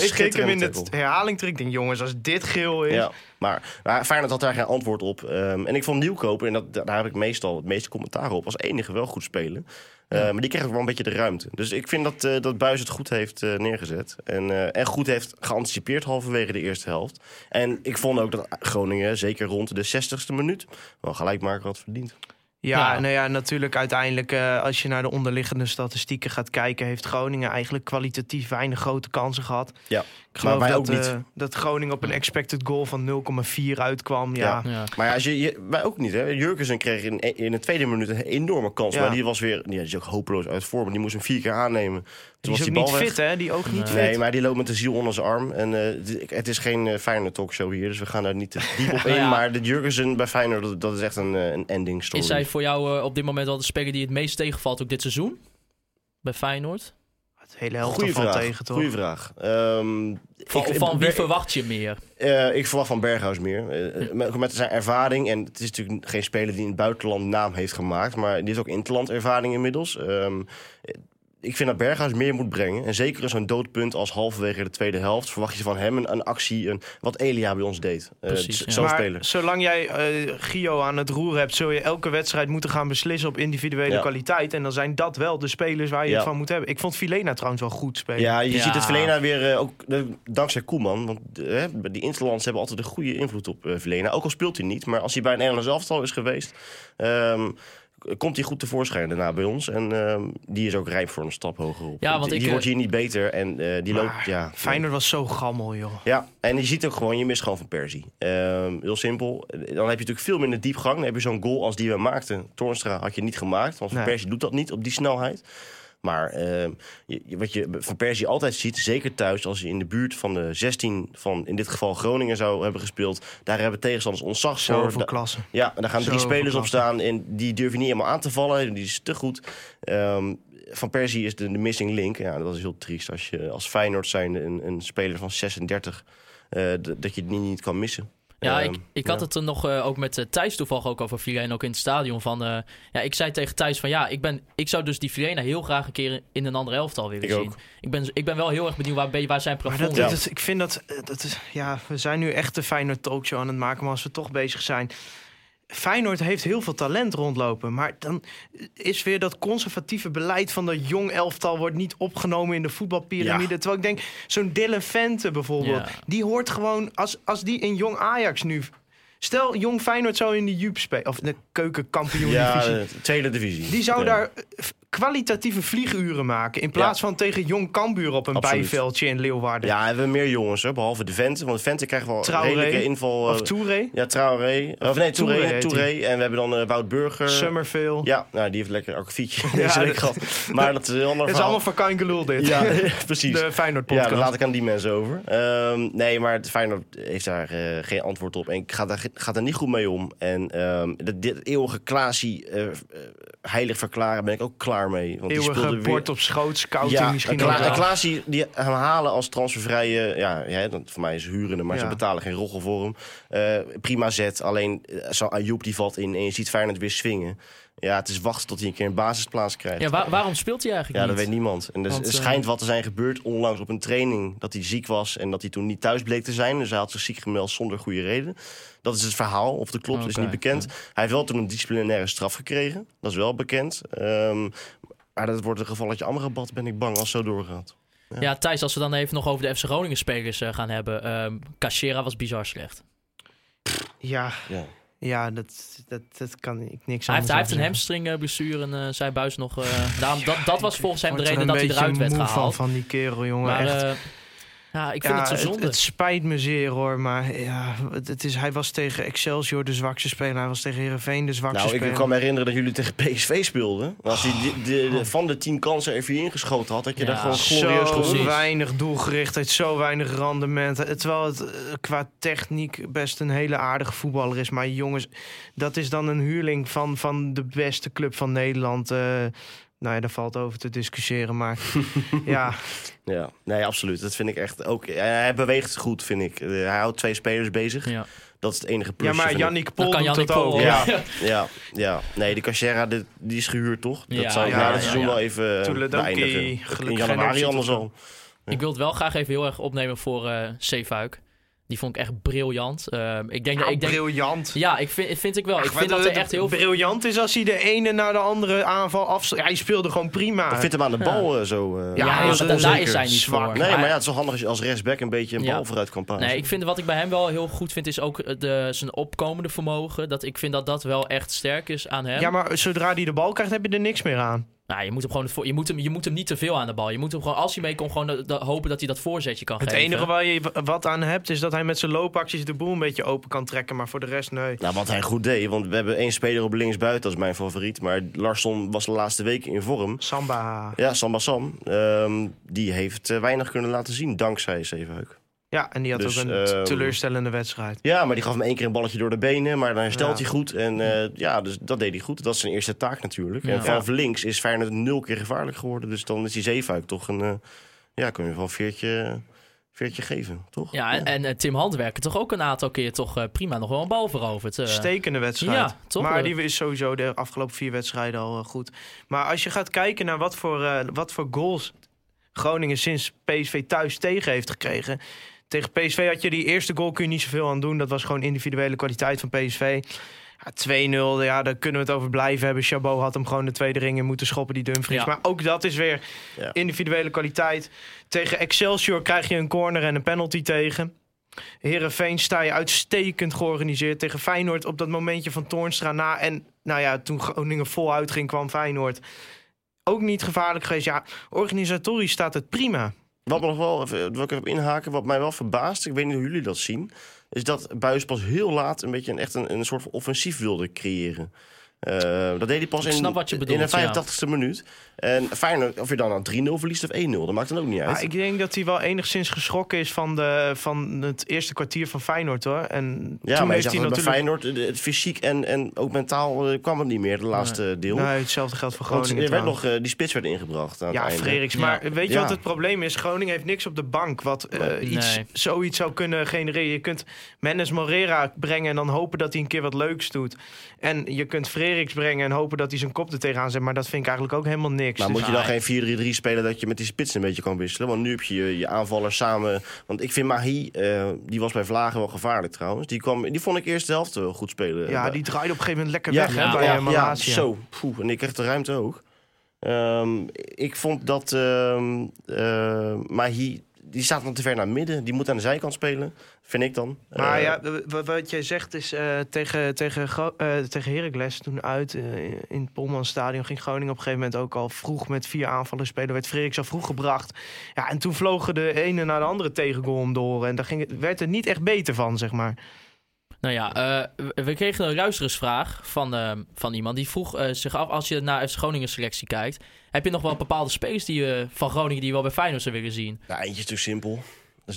ik keek hem in de tackle. herhaling terug. Ik denk, jongens, als dit geel is... Ja, maar, maar Feyenoord had daar geen antwoord op. Ehm, en ik vond Nieuwkoper, en dat, daar heb ik meestal het meeste commentaar op, als enige wel goed spelen. Eh, Maar die kreeg ook wel een beetje de ruimte. Dus ik vind dat, eh dat Buis het goed heeft eh, neergezet. En, en goed heeft geanticipeerd halverwege de eerste helft. En ik vond ook dat Groningen, zeker rond de 60ste minuut, wel gelijkmaker had verdiend. Ja, Ja. nou ja, natuurlijk uiteindelijk eh, als je naar de onderliggende statistieken gaat kijken... heeft Groningen eigenlijk kwalitatief weinig grote kansen gehad. Ja, Ik geloof wij dat, ook niet. eh, dat Groningen op een expected goal van 0,4 uitkwam. Ja. Ja. Ja. Maar ja, als je, je- wij ook niet. Hè. Jurgensen kreeg in, in de tweede minuut een enorme kans. Ja. Maar die was weer ja, die is ook hopeloos uit vorm. Die moest hem vier keer aannemen. Toen Die is was ook die niet weg. fit, hè? Die ook niet Nee, fit. maar die loopt met de ziel onder zijn arm. En eh, het- is geen eh, Feyenoord talkshow hier, dus we gaan daar niet te diep op in. Ja. Maar de Jurgensen bij Feyenoord, dat, dat is echt een, eh, een ending story. Is hij voor jou op dit moment wel de speler die het meest tegenvalt ook dit seizoen? Bij Feyenoord? Het hele helft Goeie vraag. tegen, toch? Goeie vraag. Ehm, Van, ik- van wie Ber- verwacht je meer? eh, ik verwacht van Berghuis meer. Met, met zijn ervaring. En het is natuurlijk geen speler die in het buitenland naam heeft gemaakt. Maar die heeft ook interland ervaring inmiddels. Ehm, ik vind dat Berghuis meer moet brengen. En zeker in zo'n doodpunt als halverwege de tweede helft... verwacht je van hem een, een actie, een, wat Elia bij ons deed. Eh, Precies, ja. Maar speler. zolang jij eh, Gio aan het roer hebt, zul je elke wedstrijd moeten gaan beslissen op individuele Ja. kwaliteit. En dan zijn dat wel de spelers waar je Ja. het van moet hebben. Ik vond Filena trouwens wel goed spelen. Ja, je Ja. ziet het Verlena weer eh, ook dankzij Koeman. Want die Interlands hebben altijd een goede invloed op Verlena. Ook al speelt hij niet. Maar als hij bij een Nederlands elftal is geweest... ehm, komt hij goed tevoorschijn daarna bij ons. En ehm, die is ook rijp voor een stap hoger op. Ja, want die ik, die wordt eh, hier niet beter. En eh, die loopt... Ja, Feyenoord was zo gammel, joh. Ja, en je ziet ook gewoon, je mist gewoon van Persie. Ehm, heel simpel. Dan heb je natuurlijk veel minder diepgang. Dan heb je zo'n goal als die we maakten. Toornstra had je niet gemaakt. Want Van Nee. Persie doet dat niet op die snelheid. Maar ehm, je, wat je van Persie altijd ziet, zeker thuis... als je in de buurt van de 16 van in dit geval Groningen zou hebben gespeeld... daar hebben tegenstanders ontzag voor. Zoveel Da- klasse. ja, daar gaan drie spelers op staan en die durven niet helemaal aan te vallen. Die is te goed. Ehm, van Persie is de, de missing link. Ja, dat is heel triest als je als Feyenoord zijn een, een speler van 36 eh, dat je het niet kan missen. Ja, Ehm, ik, ik had ja. het er nog eh, ook met eh, Thijs toevallig ook over Filena en ook in het stadion. Van, eh, ja, ik zei tegen Thijs van ja, ik, ben, ik zou dus die Filena heel graag een keer in een andere elftal willen Ik zien. ook. Ik ben, ik ben wel heel erg benieuwd waar, waar zijn Maar plafond dat, is. dat is- ik vind dat, dat is, ja, we zijn nu echt de Feyenoord talkshow aan het maken, maar als we toch bezig zijn. Feyenoord heeft heel veel talent rondlopen, maar dan is weer dat conservatieve beleid van dat jong elftal wordt niet opgenomen in de voetbalpyramide. Ja. Terwijl ik denk, zo'n Dylan Vente bijvoorbeeld, Ja. die hoort gewoon, als, als die in jong Ajax nu... Stel, jong Feyenoord zou in de Jup spelen, of de keukenkampioen Ja, de tweede divisie. Die zou daar eh, kwalitatieve vlieguren maken. In plaats van tegen Jong Cambuur op een Absoluut. bijveldje in Leeuwarden. Ja, en we hebben meer jongens, hè, behalve de Vente. Want de Vente krijgt wel een Traoré. redelijke inval. eh, Of Touré, ja, Traoré. Of nee, Touré Touré. heet Touré. En we hebben dan eh, Wout Burger. Summerville. Ja, nou, die heeft lekker akkefietje Ja, deze week gehad. Maar dat is een ander Het is verhaal. allemaal van Kain Gelul dit. Ja, precies. De Feyenoord Ja, podcast. dat laat ik aan die mensen over. Ehm, nee, maar het Feyenoord heeft daar eh, geen antwoord op. En ik ga daar, gaat er niet goed mee om. En dat, dit eeuwige Klaasie eh, eh, heilig verklaren ben ik ook klaar mee. Want die speelde weer... op schoot, scouting Ja, misschien en Kla- ook wel. en Klaasie, die hem halen als transfervrije... Ja, ja dat, voor mij is hurende, maar Ja. ze betalen geen roggel voor hem. Eh, prima zet, alleen eh, zo Ayoub die valt in en je ziet Feyenoord weer swingen. Ja, het is wachten tot hij een keer een basisplaats krijgt. Ja, waar- waarom speelt hij eigenlijk Ja, dat weet niemand. En er, Want, er eh, schijnt wat te zijn gebeurd onlangs op een training. Dat hij ziek was en dat hij toen niet thuis bleek te zijn. Dus hij had zich ziek gemeld zonder goede reden. Dat is het verhaal. Of het klopt, is Oké, niet bekend. Hij heeft wel toen een disciplinaire straf gekregen. Dat is wel bekend. Ehm, maar dat wordt een gevalletje Amrabat, ben ik bang, als het zo doorgaat. Ja, Thijs, als we dan even nog over de FC Groningen spelers eh, gaan hebben. ehm Cachera was bizar slecht. Ja, Ja. Ja dat, dat, dat kan ik niks Hij heeft, hij heeft een anders hamstring eh, blessure en eh zei Buis nog... eh, daarom, dat, dat was volgens hem de reden dat hij eruit werd gehaald. Van, van die kerel, jongen. maar echt. Ja, ik vind Ja, het zo zonde. Het, spijt me zeer hoor, maar ja, het is, hij was tegen Excelsior de zwakste speler. Hij was tegen Herenveen de zwakste Nou, ik speler. kan me herinneren dat jullie tegen PSV speelden. Als hij de- Oh. de- van de tien kansen er vier ingeschoten had, dat je Ja, daar gewoon glorieus zo weinig doelgerichtheid, zo weinig rendement. Terwijl het eh, qua techniek best een hele aardige voetballer is. Maar jongens, dat is dan een huurling van, van de beste club van Nederland. eh nou ja, daar valt over te discussiëren. Maar ja, Ja, nee, absoluut. Dat vind ik echt ook. Hij beweegt goed, vind ik. Eh, Hij houdt twee spelers bezig. Ja. Dat is het enige plus. ja maar Yannick Pol kan Yannick dat ook. Ja. Ja, ja, ja. Nee, de Cachera, die, die is gehuurd, toch? Ja, dat zou ik ja, na ja, het seizoen ja. wel even eh, beëindigen. In januari anders al. Ik wil het wel graag even heel erg opnemen voor eh Zeefuik. Die vond ik echt briljant. Eh, ik denk, dat ik denk, briljant. ja, ik vind, vind ik wel. ik vind dat er het echt heel briljant is als hij de ene naar de andere aanval afsluit. Hij speelde gewoon prima. Ik vind hem aan de bal eh, zo... eh, Ja, Ja, daar is hij niet zwak. voor. Nee, maar ja, het is wel handig als je als rechtsback een beetje een Ja. bal vooruit kan passen. Nee, ik vind wat ik bij hem wel heel goed vind, is ook de, zijn opkomende vermogen. Dat, ik vind dat dat wel echt sterk is aan hem. Ja, maar zodra hij de bal krijgt, heb je er niks meer aan. Nou, je moet hem gewoon voor, je moet hem, je moet hem niet te veel aan de bal. Je moet hem gewoon, als hij mee komt, gewoon de- de- hopen dat hij dat voorzetje kan Het geven. enige waar je wat aan hebt, is dat hij met zijn loopacties de boel een beetje open kan trekken. Maar voor de rest, nee. Nou, wat hij goed deed, want we hebben één speler op linksbuiten, dat is mijn favoriet. Maar Larsson was de laatste weken in vorm. Samba. Ja, Samba Sam, ehm, die heeft eh, weinig kunnen laten zien, dankzij Zevenhuik. Ja, en die had Dus, ook een ehm, teleurstellende wedstrijd. Ja, maar die gaf hem één keer een balletje door de benen, maar dan herstelt Ja. hij goed. En eh, ja, dus dat deed hij goed. Dat is zijn eerste taak natuurlijk. Ja. En vanaf links is Feyenoord nul keer gevaarlijk geworden. Dus dan is die Zevenhuik toch een, eh, ja, kun je wel een veertje, veertje geven, toch? Ja, en, en, eh, Tim Handwerker toch ook een aantal keer toch eh, prima nog wel een bal veroverd. Stekende wedstrijd. ja, toch? Maar die is sowieso de afgelopen vier wedstrijden al goed. Maar als je gaat kijken naar wat voor, eh, wat voor goals Groningen sinds PSV thuis tegen heeft gekregen. Tegen PSV had je die eerste goal kun je niet zoveel aan doen. Dat was gewoon individuele kwaliteit van PSV. Ja, 2-0, ja, daar kunnen we het over blijven hebben. Chabot had hem gewoon de tweede ring in moeten schoppen, die Dumfries. Ja. Maar ook dat is weer Ja. individuele kwaliteit. Tegen Excelsior krijg je een corner en een penalty tegen. Herenveen sta je uitstekend georganiseerd. Tegen Feyenoord op dat momentje van Toornstra na. En nou ja, toen Groningen voluit ging, kwam Feyenoord. Ook niet gevaarlijk geweest. Ja, organisatorisch staat het prima. Wat me nog wel, even, wat ik even inhaken, wat mij wel verbaast, ik weet niet hoe jullie dat zien, is dat Buis pas heel laat een beetje een, echt een, een soort van offensief wilde creëren. Eh, dat deed hij pas Ik in, snap wat je in de 85ste minuut. En Feyenoord, of je dan nou 3-0 verliest of 1-0, dat maakt dan ook niet uit. Maar ik denk dat hij wel enigszins geschrokken is van, de, van het eerste kwartier van Feyenoord hoor. En ja, toen maar heeft hij bij natuurlijk. Feyenoord, het fysiek en, en ook mentaal eh, kwam het niet meer, de laatste deel. Nee, hetzelfde geldt voor Want Groningen. er werd nog, eh, die spits werd ingebracht aan Ja. Frederiks. Ja. Maar weet je Ja. wat het probleem is? Groningen heeft niks op de bank wat Nee. iets, Nee. zoiets zou kunnen genereren. Je kunt Mendes Morera brengen en dan hopen dat hij een keer wat leuks doet. En je kunt Brengen en hopen dat hij zijn kop er tegenaan zet. Maar dat vind ik eigenlijk ook helemaal niks. Maar Dus- moet je dan geen 4-3-3 spelen dat je met die spits een beetje kan wisselen? Want nu heb je je, je aanvallers samen. Want ik vind Mahi, eh, die was bij Vlagen wel gevaarlijk trouwens. Die, kwam, die vond ik eerst de helft wel goed spelen. ja, die draaide op een gegeven moment lekker ja, weg hè, ja, bij ja, eh, ja, zo. Poeh, en ik kreeg de ruimte ook. Ehm, ik vond dat ehm eh, Mahi, die staat nog te ver naar midden. Die moet aan de zijkant spelen, vind ik dan. Maar Eh, ja, wat jij zegt is eh, tegen, tegen, eh, tegen Heracles toen uit in het Polmanstadion ging Groningen op een gegeven moment ook al vroeg met vier aanvallers spelen. Werd Frederiks al vroeg gebracht. Ja, en toen vlogen de ene naar de andere tegengoal om door. En daar ging het, werd het niet echt beter van, zeg maar. Nou ja, eh, we- kregen een luisterersvraag van, eh, van iemand. Die vroeg eh, zich af, als je naar FC Groningen selectie kijkt... heb je nog wel bepaalde spelers die, van Groningen die je wel bij Feyenoord zou willen zien? ja, eentje is te simpel.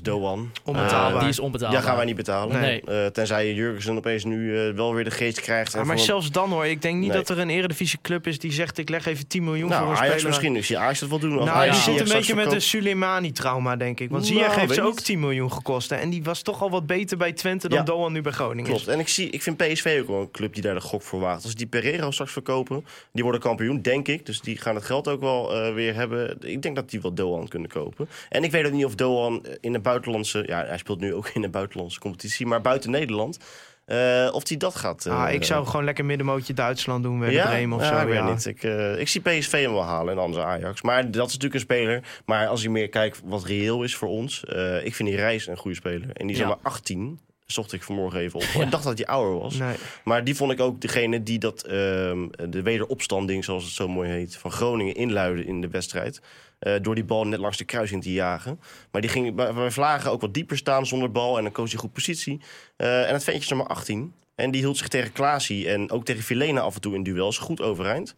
Dat is Doan. Onbetaalbaar. Eh, die is onbetaalbaar. Ja, gaan wij niet betalen. Nee. Eh, tenzij Jurgensen opeens nu eh, wel weer de geest krijgt. Ja, maar voor- zelfs dan hoor, ik denk niet Nee. dat er een eredivisie club is die zegt ik leg even 10 miljoen voor Nou, een Ajax speler. misschien. Ik zie Ajax dat wel doen. Nou, Ajax die zit een beetje met een verkoopt. Soleimani-trauma, denk ik. Want Nou, Ziyech heeft ze ook niet. 10 miljoen gekost. hè. En die was toch al wat beter bij Twente dan Ja. Doan nu bij Groningen is. Klopt. En ik, zie, ik vind PSV ook wel een club die daar de gok voor waagt. Als die Pereira straks verkopen, die worden kampioen, denk ik. Dus die gaan het geld ook wel weer hebben. Ik denk dat die wel Doan kunnen kopen. En ik weet ook niet of Doan in de buitenlandse... Ja, hij speelt nu ook in de buitenlandse competitie, maar buiten Nederland... eh, of hij dat gaat... eh, Ah, ik zou gewoon lekker middenmootje Duitsland doen, Werder ja? Bremen of Ja, zo. ik weet ja. niet. Ik, eh, ik zie PSV hem wel halen en anders Ajax. Maar dat is natuurlijk een speler. Maar als je meer kijkt wat reëel is voor ons... eh, ik vind die Reis een goede speler. En die is Ja. maar 18. Zocht ik vanmorgen even op. Ik dacht dat hij ouder was. Nee. Maar die vond ik ook degene die dat, ehm, de wederopstanding, zoals het zo mooi heet, van Groningen inluidde in de wedstrijd. Eh, door die bal net langs de kruising te jagen. Maar die ging bij, bij Vlagen ook wat dieper staan zonder bal. En dan koos hij goed positie. Eh, en het ventje is nummer 18. En die hield zich tegen Klaasie en ook tegen Filena af en toe in duels goed overeind.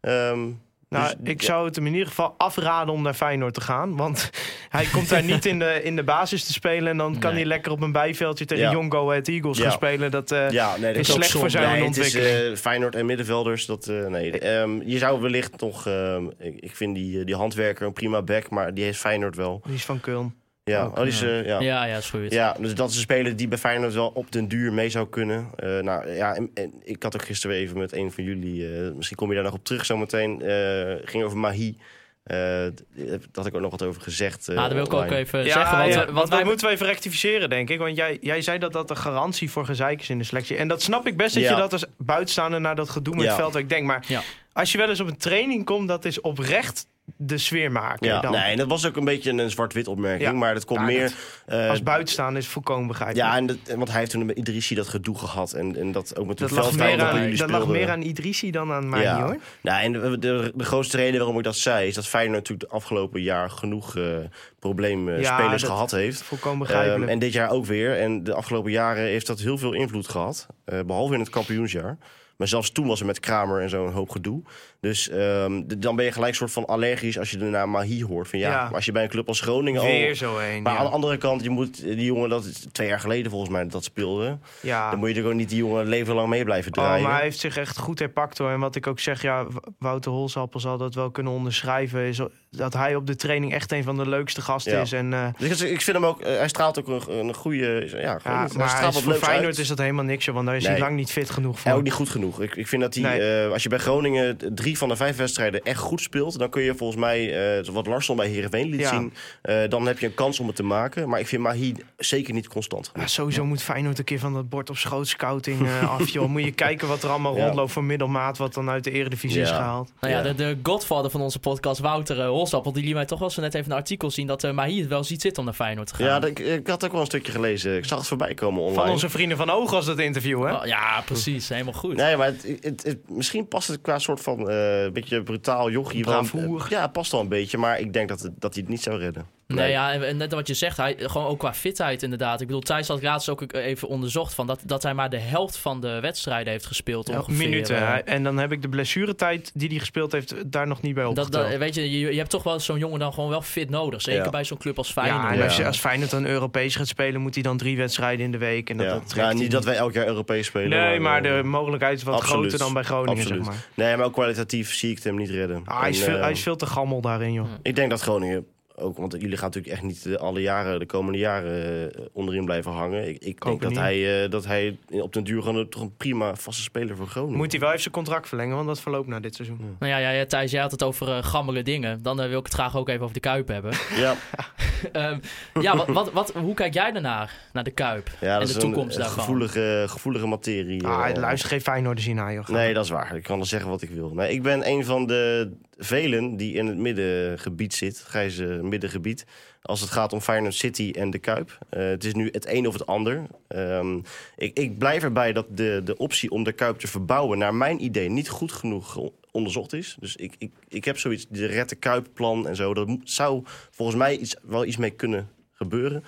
Ehm, Nou, dus- ik zou het hem in ieder geval afraden om naar Feyenoord te gaan. Want hij komt daar niet in de, in de basis te spelen. En dan kan Nee. hij lekker op een bijveldje tegen Ja. Young Go Ahead Eagles Ja. gaan spelen. Dat, eh, Ja, nee, dat is slecht voor zijn Nee, het is, ontwikkeling. eh, Feyenoord en middenvelders, dat, eh, nee. Ehm, je zou wellicht nog... ehm, ik, ik vind die, die handwerker een prima back, maar die heeft Feyenoord wel. die is van Köln. Ja, Ook, oh, die is, ja. eh, ja. Ja, ja, is goed. Ja, dus dat is een speler die bij Feyenoord wel op den duur mee zou kunnen. Eh, nou ja, en, en ik had ook gisteren even met een van jullie, eh, misschien kom je daar nog op terug zometeen, eh ging over Mahi. Eh, d- daar had ik ook nog wat over gezegd. eh, Nou, dat wil ik ook even Ja, zeggen. Want, ja, eh, want want dat wij, moeten we even rectificeren, denk ik. Want jij, jij zei dat dat een garantie voor gezeik is in de selectie. En dat snap ik best dat Ja. je dat als buitenstaander naar dat gedoe met veldwerk denkt. Maar Ja. als je wel eens op een training komt, dat is oprecht de sfeer maken. Ja, dan. nee, en dat was ook een beetje een zwart-wit opmerking, Ja. maar dat komt Ja, meer... dat- eh, Als buitenstaander is volkomen begrijpelijk. ja, en dat, want hij heeft toen met Idrissi dat gedoe gehad. En, en dat ook met de dat lag, veldwijn meer dat aan, jullie dat lag meer aan Idrissi dan aan mij, Ja. hoor. Nou, en de, de, de grootste reden waarom ik dat zei... is dat Feyenoord natuurlijk de afgelopen jaar genoeg eh probleemspelers dat- gehad heeft. Volkomen begrijpelijk. Ehm, en dit jaar ook weer. En de afgelopen jaren heeft dat heel veel invloed gehad. eh, behalve in het kampioensjaar. Maar zelfs toen was er met Kramer en zo een hoop gedoe. Dus ehm, dan ben je gelijk soort van allergisch als je de naam Mahi hoort. Van ja, Ja. maar als je bij een club als Groningen al... Zo. Maar ja. aan de andere kant, je moet die jongen, dat is twee jaar geleden volgens mij dat speelde. ja. Dan moet je er gewoon niet die jongen leven lang mee blijven Oh, draaien. maar hij heeft zich echt goed herpakt hoor. En wat ik ook zeg, ja, Wouter Holsappel zal dat wel kunnen onderschrijven. Is dat hij op de training echt een van de leukste gasten Ja. is. En, eh, Dus ik vind hem ook, eh, hij straalt ook een, een goede, ja, gewoon, ja, hij maar straalt is wat voor Feyenoord uit. is dat helemaal niks, joh, want daar is Nee. hij lang niet fit genoeg voor. En ook niet goed genoeg. Ik, ik vind dat hij, Nee. eh, als je bij Groningen drie van de vijf wedstrijden echt goed speelt, dan kun je volgens mij, eh, wat Larsson bij Heerenveen liet Ja. zien, eh, dan heb je een kans om het te maken. Maar ik vind Mahi zeker niet constant. Ja, sowieso moet Feyenoord een keer van dat bord op schoot scouting af, joh. Moet je kijken wat er allemaal Ja. rondloopt voor middelmaat, wat dan uit de eredivisie is gehaald. nou ja, Ja. de, de godfather van onze podcast, Wouter die liet mij toch wel zo net even een artikel zien dat uh, Mahi het wel ziet zitten om naar Feyenoord te gaan. Ja, ik, ik had ook wel een stukje gelezen. Ik zag het voorbij komen online. Van onze vrienden van Oog was dat interview, hè? Oh, ja, precies. Helemaal goed. Nee, maar het, het, het- misschien past het qua soort van eh beetje brutaal jochie. Bravoer. Ja, het past wel een beetje, maar ik denk dat, het, dat hij het niet zou redden. Nee, ja, en, net wat je zegt, hij, gewoon ook qua fitheid inderdaad. Ik bedoel, Thijs had laatst ook even onderzocht van dat, dat hij maar de helft van de wedstrijden heeft gespeeld Ja, ongeveer. minuten. eh. hè. En dan heb ik de blessuretijd die hij gespeeld heeft daar nog niet bij dat, opgeteld. dat, weet je, je, je hebt toch wel zo'n jongen dan gewoon wel fit nodig. Zeker Ja. bij zo'n club als Feyenoord. ja, en als, je, als Feyenoord dan Europees gaat spelen, moet hij dan drie wedstrijden in de week. En dat, ja. dat niet dat wij elk jaar Europees spelen. Nee, maar eh, de mogelijkheid is wat absoluut. groter dan bij Groningen, Absoluut. zeg maar. Nee, maar ook kwalitatief zie ik het hem niet redden. Ah, hij, is En, veel, eh, hij is veel te gammel daarin, joh. Ik denk dat Groningen ook, want jullie gaan natuurlijk echt niet eh, alle jaren, de komende jaren eh, onderin blijven hangen. Ik, ik denk dat hij, eh, dat hij op den duur gewoon een- toch een prima vaste speler voor Groningen. Moet hij wel even zijn contract verlengen, want dat verloopt na dit seizoen. Nou ja, ja, ja, Thijs, jij had het over eh, gammele dingen. Dan wil ik het graag ook even over de Kuip hebben. Ja, Ehm, ja, wat, wat, wat, hoe kijk jij daarnaar? Naar de Kuip ja dat en is de toekomst een, daarvan? gevoelige, gevoelige materie. Ah, luister geen Feyenoord zien naar, joh. Nee, dat is waar. Ik kan er zeggen wat ik wil. Nee, ik ben een van de velen die in het middengebied zit, grijze middengebied. Als het gaat om Feyenoord City en de Kuip. Eh, het is nu het een of het ander. Ehm, ik, ik blijf erbij dat de, de optie om de Kuip te verbouwen... naar mijn idee niet goed genoeg onderzocht is. Dus ik, ik, ik heb zoiets, de Red de Kuip-plan en zo... dat zou volgens mij iets, wel iets mee kunnen gebeuren.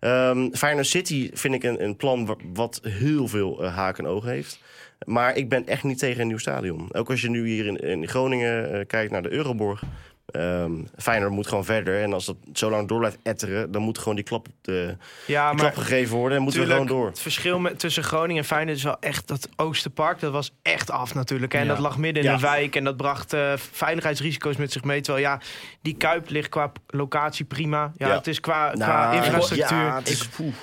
Ehm Feyenoord City vind ik een, een plan wa- wat heel veel eh, haken en ogen heeft... Maar ik ben echt niet tegen een nieuw stadion. Ook als je nu hier in, in Groningen eh, kijkt naar de Euroborg. Ehm Feyenoord moet gewoon verder. En als dat zo lang door blijft etteren... dan moet gewoon die klap, op de, Ja, maar klap gegeven worden. En moeten we gewoon door. Het verschil met, tussen Groningen en Feyenoord is wel echt dat Oosterpark. Dat was echt af natuurlijk. hè. En Ja. dat lag midden in Ja. een wijk. En dat bracht eh, veiligheidsrisico's met zich mee. Terwijl ja, die Kuip ligt qua locatie prima. Ja, het is qua, Nou, qua infrastructuur. Ja,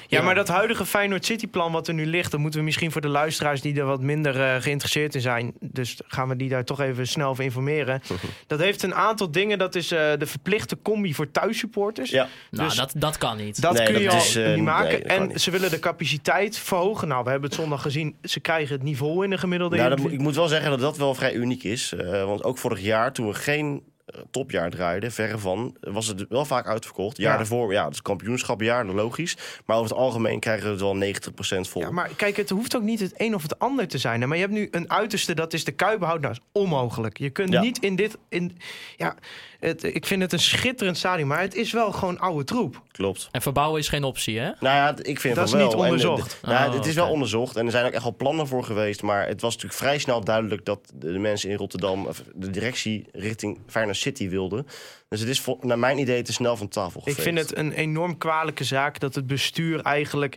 is, maar dat huidige Feyenoord City plan wat er nu ligt... dat moeten we misschien voor de luisteraars die er wat minder eh, geïnteresseerd in zijn... dus gaan we die daar toch even snel over informeren. dat heeft een aantal dingen. Dat is eh, de verplichte combi voor thuissupporters. Ja, Nou, Dus- dat, dat kan niet. Dat Nee, kun dat je al eh, niet maken. nee, en niet. ze willen de capaciteit verhogen. Nou, we hebben het zondag gezien. Ze krijgen het niveau in de gemiddelde. nou, dat, ik moet wel zeggen dat dat wel vrij uniek is. Eh, want ook vorig jaar, toen we geen topjaar draaide, verre van, was het wel vaak uitverkocht. Jaar Ja. daarvoor, ja, het is kampioenschapjaar, logisch. Maar over het algemeen krijgen we het wel 90% vol. Ja, maar kijk, het hoeft ook niet het een of het ander te zijn. hè. Maar je hebt nu een uiterste, dat is de Kuipenhout. Nou, dat is onmogelijk. Je kunt Ja. niet in dit... In, ja, het, ik vind het een schitterend stadion, maar het is wel gewoon oude troep. Klopt. En verbouwen is geen optie, hè? Nou ja, ik vind Dat het is wel. niet En, eh, onderzocht. d- nou, Oh, het is wel onderzocht en er zijn ook echt wel plannen voor geweest. Maar het was natuurlijk vrij snel duidelijk dat de, de mensen in Rotterdam, of de directie richting Feyenoord City wilden. Dus het is vol- naar mijn idee te snel van tafel Ik geveegd. vind het een enorm kwalijke zaak dat het bestuur eigenlijk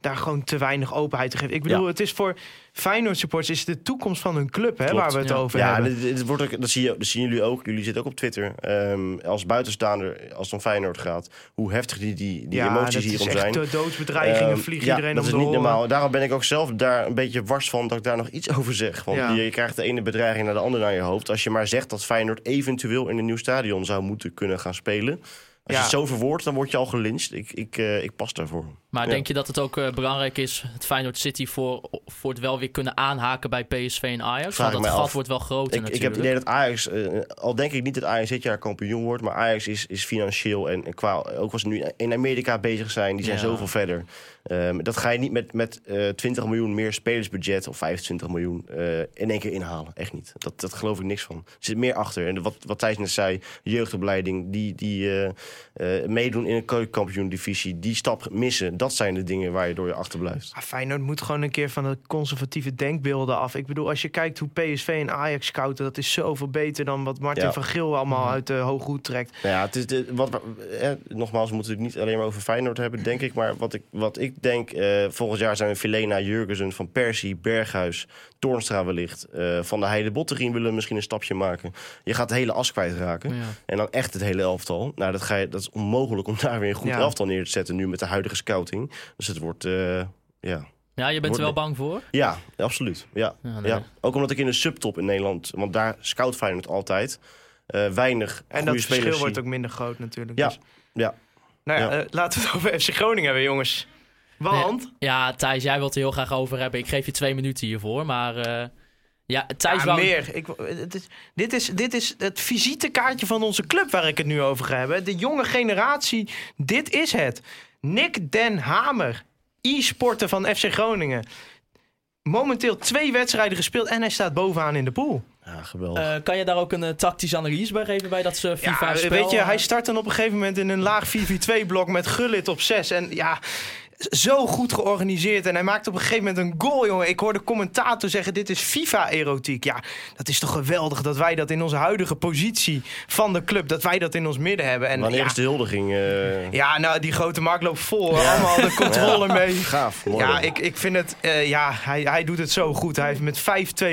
daar gewoon te weinig openheid te geeft. Ik bedoel, Ja. het is voor Feyenoord supporters is het de toekomst van hun club, hè, Klopt. waar we het Ja. over Ja, hebben. dit, dit wordt ook, dat, zie je, dat zien jullie ook. Jullie zitten ook op Twitter. Ehm, als buitenstaander, als het om Feyenoord gaat, hoe heftig die, die, die ja, emoties dat hierom is echt zijn. de doodsbedreigingen Ehm, vliegen ja, iedereen dat om is niet normaal. Daarom ben ik ook zelf daar een beetje wars van dat ik daar nog iets over zeg. Want Ja. je, je krijgt de ene bedreiging naar de andere naar je hoofd. Als je maar zegt dat Feyenoord eventueel in een nieuw stadion zou moeten kunnen gaan spelen. Als Ja. je het zo verwoordt, dan word je al gelincht. Ik, ik, eh, ik pas daarvoor. Maar Ja. denk je dat het ook eh, belangrijk is, het Feyenoord City, voor, voor het wel weer kunnen aanhaken bij PSV en Ajax? Vraag Want ik dat gat af. wordt wel groter Ik, ik natuurlijk. heb het idee dat Ajax, eh, al denk ik niet dat Ajax dit jaar kampioen wordt, maar Ajax is, is financieel en, en qua, ook als ze nu in Amerika bezig zijn, die zijn Ja. zoveel verder. Ehm, dat ga je niet met, met eh 20 miljoen meer spelersbudget of 25 miljoen eh, in één keer inhalen. Echt niet. Dat, dat geloof ik niks van. Er zit meer achter. En wat, wat Thijs net zei, jeugdopleiding, die, die eh, eh, meedoen in een keukenkampioen divisie, die stap missen, dat zijn de dingen waar je door je achterblijft. Ah, Feyenoord moet gewoon een keer van de conservatieve denkbeelden af. Ik bedoel, als je kijkt hoe PSV en Ajax scouten... dat is zoveel beter dan wat Martin Ja. van Geel allemaal uit de hoge hoed trekt. Nou ja, het is de, wat, eh, nogmaals, we moeten het niet alleen maar over Feyenoord hebben, denk ik. Maar wat ik, wat ik denk, eh, volgend jaar zijn we Filena, Jurgensen, Van Persie, Berghuis, Toornstra wellicht. eh, van de Heide Botterien willen misschien een stapje maken. Je gaat de hele as kwijtraken. Ja. En dan echt het hele elftal. Nou, dat, ga je, dat is onmogelijk om daar weer een goed Ja. elftal neer te zetten nu met de huidige scouting. Dus het wordt, eh, ja. ja, je bent er wel bang voor? Ja, absoluut. Ja. Ja, nee. Ja. Ook omdat ik in de subtop in Nederland, want daar scout Feyenoord altijd, eh, weinig En dat verschil wordt ook minder groot natuurlijk. Ja. Dus. Ja. Nou ja, Ja. laten we het over FC Groningen hebben, jongens. Want... Ja, Thijs, jij wilt er heel graag over hebben. Ik geef je twee minuten hiervoor, maar... eh, ja, Thijs Ja, wou... meer. Ik, het is, dit, is, dit is het visitekaartje van onze club waar ik het nu over ga hebben. De jonge generatie, dit is het. Nick Den Hamer, e-sporter van FC Groningen. Momenteel twee wedstrijden gespeeld en hij staat bovenaan in de pool. Ja, geweldig. Eh, kan je daar ook een eh, tactische analyse bij geven bij dat eh, FIFA Ja, spel? weet je, hij start dan op een gegeven moment in een laag 4-4-2-blok met Gullit op 6. En ja, zo goed georganiseerd. En hij maakt op een gegeven moment een goal, jongen. Ik hoorde commentator zeggen, dit is FIFA-erotiek. Ja, dat is toch geweldig dat wij dat in onze huidige positie van de club... dat wij dat in ons midden hebben. En Wanneer ja, is de huldiging? eh ja, nou, die grote markt loopt vol. Allemaal de controle mee. Gaaf, mooi. Ja, ik, ik vind het... eh, ja, hij, hij doet het zo goed. Hij heeft met 5-2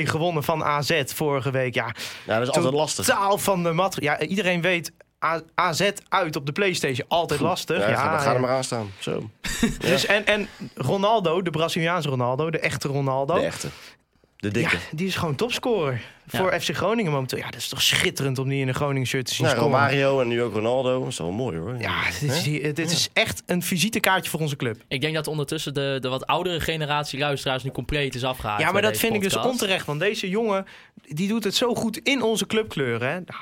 gewonnen van AZ vorige week. Ja, ja, dat is altijd lastig. Totaal van de mat. Ja, iedereen weet... A- AZ uit op de PlayStation, altijd lastig. Ja, Ja, ga ja. er maar aan staan. Zo, Dus, en, en Ronaldo, de Braziliaanse Ronaldo, de echte Ronaldo... de echte. De dikke. Ja, die is gewoon topscorer voor FC Groningen momenteel. Ja, dat is toch schitterend om die in een Groningen shirt te zien Nou, scoren. Romario en nu ook Ronaldo. Dat is wel mooi hoor. Ja, dit is, dit is echt een visitekaartje voor onze club. Ik denk dat ondertussen de, de wat oudere generatie luisteraars nu compleet is afgehaakt. Ja, maar dat vind ik dus onterecht. Want deze jongen, die doet het zo goed in onze clubkleuren. Hè? Nou,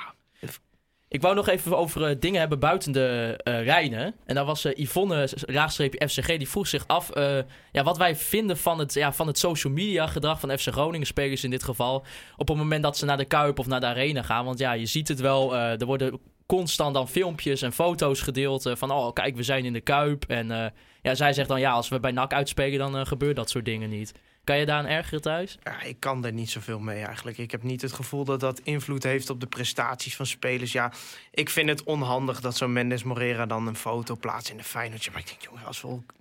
Ik wou nog even over eh, dingen hebben buiten de eh Rijnen. En daar was eh, Yvonne, raagstreepje FCG, die vroeg zich af ja, wat wij vinden van het, ja, van het social media gedrag van FC Groningen spelers in dit geval. Op het moment dat ze naar de Kuip of naar de Arena gaan. Want ja, je ziet het wel, er worden constant dan filmpjes en foto's gedeeld van oh kijk we zijn in de Kuip. En ja, zij zegt dan ja als we bij NAC uitspelen dan gebeurt dat soort dingen niet. Kan je daar een ergeren thuis? Ja, ik kan er niet zoveel mee eigenlijk. Ik heb niet het gevoel dat dat invloed heeft op de prestaties van spelers. Ja, ik vind het onhandig dat zo'n Mendes Morera dan een foto plaatst in de Feyenoordje. Maar ik denk, jongen, als we ook-